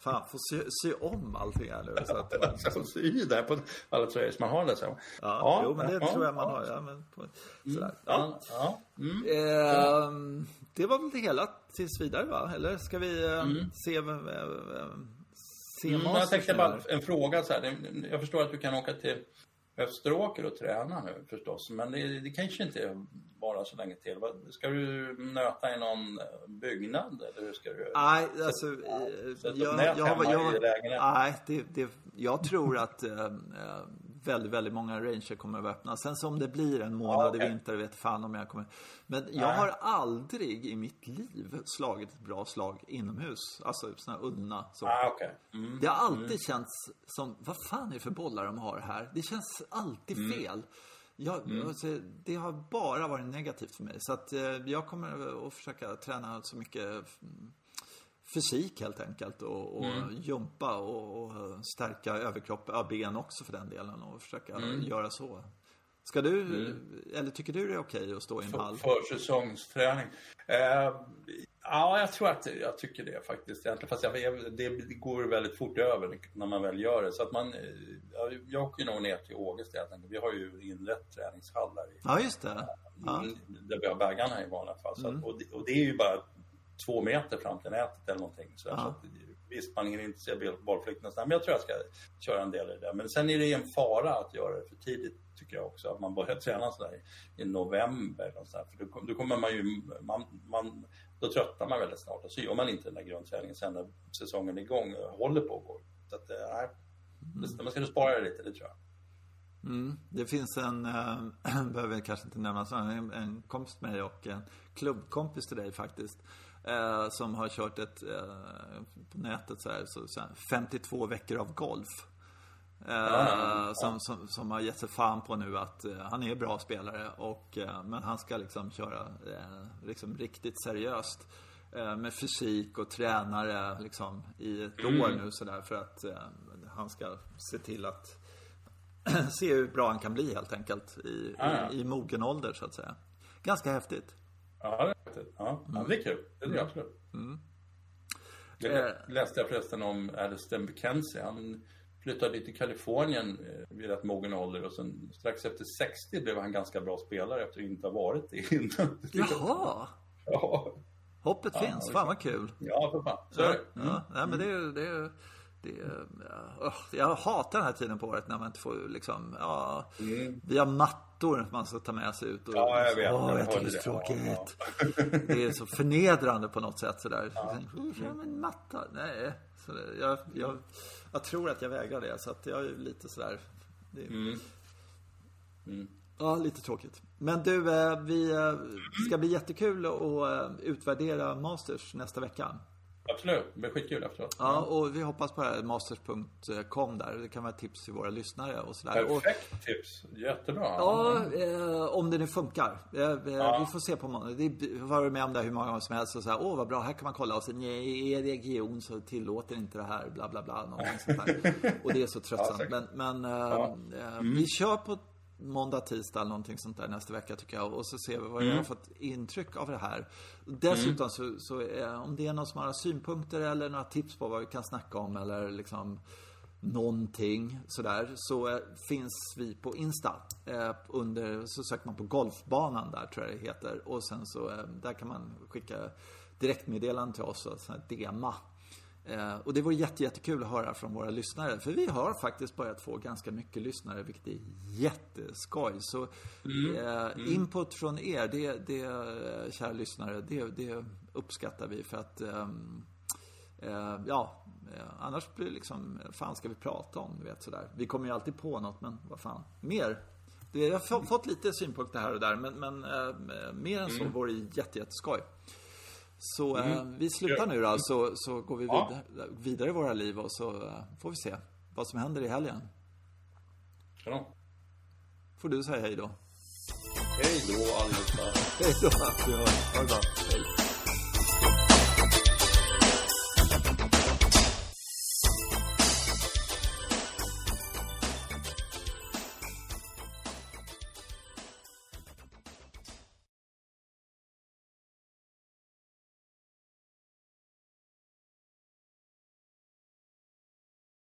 Fan, får sy, sy om allting här nu. Så att (laughs) man... Liksom... sy där på alla tröjor som man har det så. Ja, ja, jo, men det ja, tror jag man ja. har. Ja, men på, sådär. Mm, ja. ja. Mm. Eh, det var väl det hela tills vidare, va? Eller ska vi eh, mm. se... Eh, se mm, jag tänkte bara en fråga så här. Jag förstår att du kan åka till Österåker och träna nu förstås. Men det, det kanske inte vara så länge till. Ska du nöta i någon byggnad eller hur ska du? Nej, alltså. Sätta jag, jag, jag, lägenheten? Nej, det, det, jag tror att äh, väldigt, väldigt många ranger kommer att öppna. Sen så om det blir en månad ja, okay. i vinter vet fan om jag kommer. Men jag Nej. har aldrig i mitt liv slagit ett bra slag inomhus. Alltså sådana här ullna. Så. Ah, okay. mm. Det har alltid mm. känts som, vad fan är det för bollar de har här? Det känns alltid mm. fel. Jag, mm. alltså, det har bara varit negativt för mig. Så att eh, jag kommer att försöka träna så mycket fysik helt enkelt och, och mm. jumpa och, och, stärka överkropp, ben också för den delen och försöka mm. göra så. Ska du, mm. eller tycker du det är okej att stå i en hall? Försäsongsträning? Eh, ja, jag tror att jag tycker det faktiskt egentligen. Fast jag, det går väldigt fort över när man väl gör det. Så att man, jag, jag åker nog ner till Ågesta Vi har ju inrett träningshallar. I, ja, just det. Ja. Där vi har vägarna i vanliga fall. Så att, mm. och, det, och det är ju bara två meter fram till nätet eller någonting. Så, ja. så att, visst, man hinner inte se bollflykt nästan, men jag tror jag ska köra en del i det. Men sen är det en fara att göra det för tidigt, tycker jag också. Att man börjar (laughs) träna sådär i november. Och så för då, då kommer man ju, man, man, då tröttnar man väldigt snart och så gör man inte den där grundträningen sen när säsongen är igång och håller på att gå. Så att, nej, mm. man ska spara det lite, det tror jag. Mm. Det finns en, äh, (clears throat) behöver kanske inte nämnas, en, en kompis till mig och en klubbkompis till dig faktiskt. Äh, som har kört ett, äh, på nätet så här, så, så här, 52 veckor av golf. Eh, som, som, som, har gett sig fan på nu att eh, han är bra spelare och, eh, men han ska liksom köra eh, liksom riktigt seriöst. Eh, med fysik och tränare liksom i ett mm. år nu sådär för att eh, han ska se till att (clears throat) se hur bra han kan bli helt enkelt i, ah, i, i mogen ålder så att säga. Ganska häftigt. Ja. Ja, mm. det är kul. Det är det absolut. Mm. Det läste jag förresten om Alistair McKenzie. Han flyttade till Kalifornien eh, vid rätt mogen ålder och sen strax efter 60 blev han ganska bra spelare efter att inte ha varit det innan. (laughs) Jaha! Ja. Hoppet ja, finns, fan vad kul. Ja, för fan. Så är det. Mm. Ja, nej, men det är det är, det ja, jag hatar den här tiden på året när man inte får liksom, ja, mm. vi har mattor man ska ta med sig ut och, ja, jag vet. Åh, jag tycker det är så tråkigt. Ja, det är så förnedrande på något sätt sådär. Ja. ja men matta, nej. Så jag, jag jag tror att jag vägrar det. Så att jag är lite sådär... Det, mm. Mm. Ja, lite tråkigt. Men du, eh, vi eh, ska bli jättekul att eh, utvärdera Masters nästa vecka. Absolut, det blir skitkul efteråt. Ja, och vi hoppas på det här masters.com där. Det kan vara tips till våra lyssnare och sådär. Perfekt och, tips, jättebra. Ja, eh, om det nu funkar. Eh, ja. Vi får se på måndag. Det var med om det hur många gånger som helst och så åh vad bra, här kan man kolla. Och sen i er region så tillåter inte det här, bla bla bla. Sånt där. (laughs) och det är så tröttsamt. Ja, men, men eh, mm. vi kör på måndag, tisdag eller någonting sånt där nästa vecka tycker jag. Och så ser vi vad mm. jag har fått intryck av det här. Dessutom mm. så, så eh, om det är någon som har synpunkter eller några tips på vad vi kan snacka om eller liksom någonting sådär. Så eh, finns vi på Insta. Eh, under, så söker man på Golfbanan där tror jag det heter. Och sen så, eh, där kan man skicka direktmeddelanden till oss, och sån DMA. Eh, och det vore jätte, jättekul att höra från våra lyssnare. För vi har faktiskt börjat få ganska mycket lyssnare, vilket är jätteskoj. Så mm. Eh, mm. input från er, det, det kära lyssnare, det, det uppskattar vi. För att, ehm, eh, ja, eh, annars blir det liksom, fan ska vi prata om? Du vet sådär. Vi kommer ju alltid på något, men vad fan. Mer. Det, jag har fått lite synpunkter här och där, men, men eh, mer än så mm. vore det jätte. Så mm. eh, vi slutar nu då, så, så går vi vidare, ja. vidare i våra liv och så eh, får vi se vad som händer i helgen. Ja. Får du säga hej då. Hej då allihopa. Hej då. Ha det bra. Hej.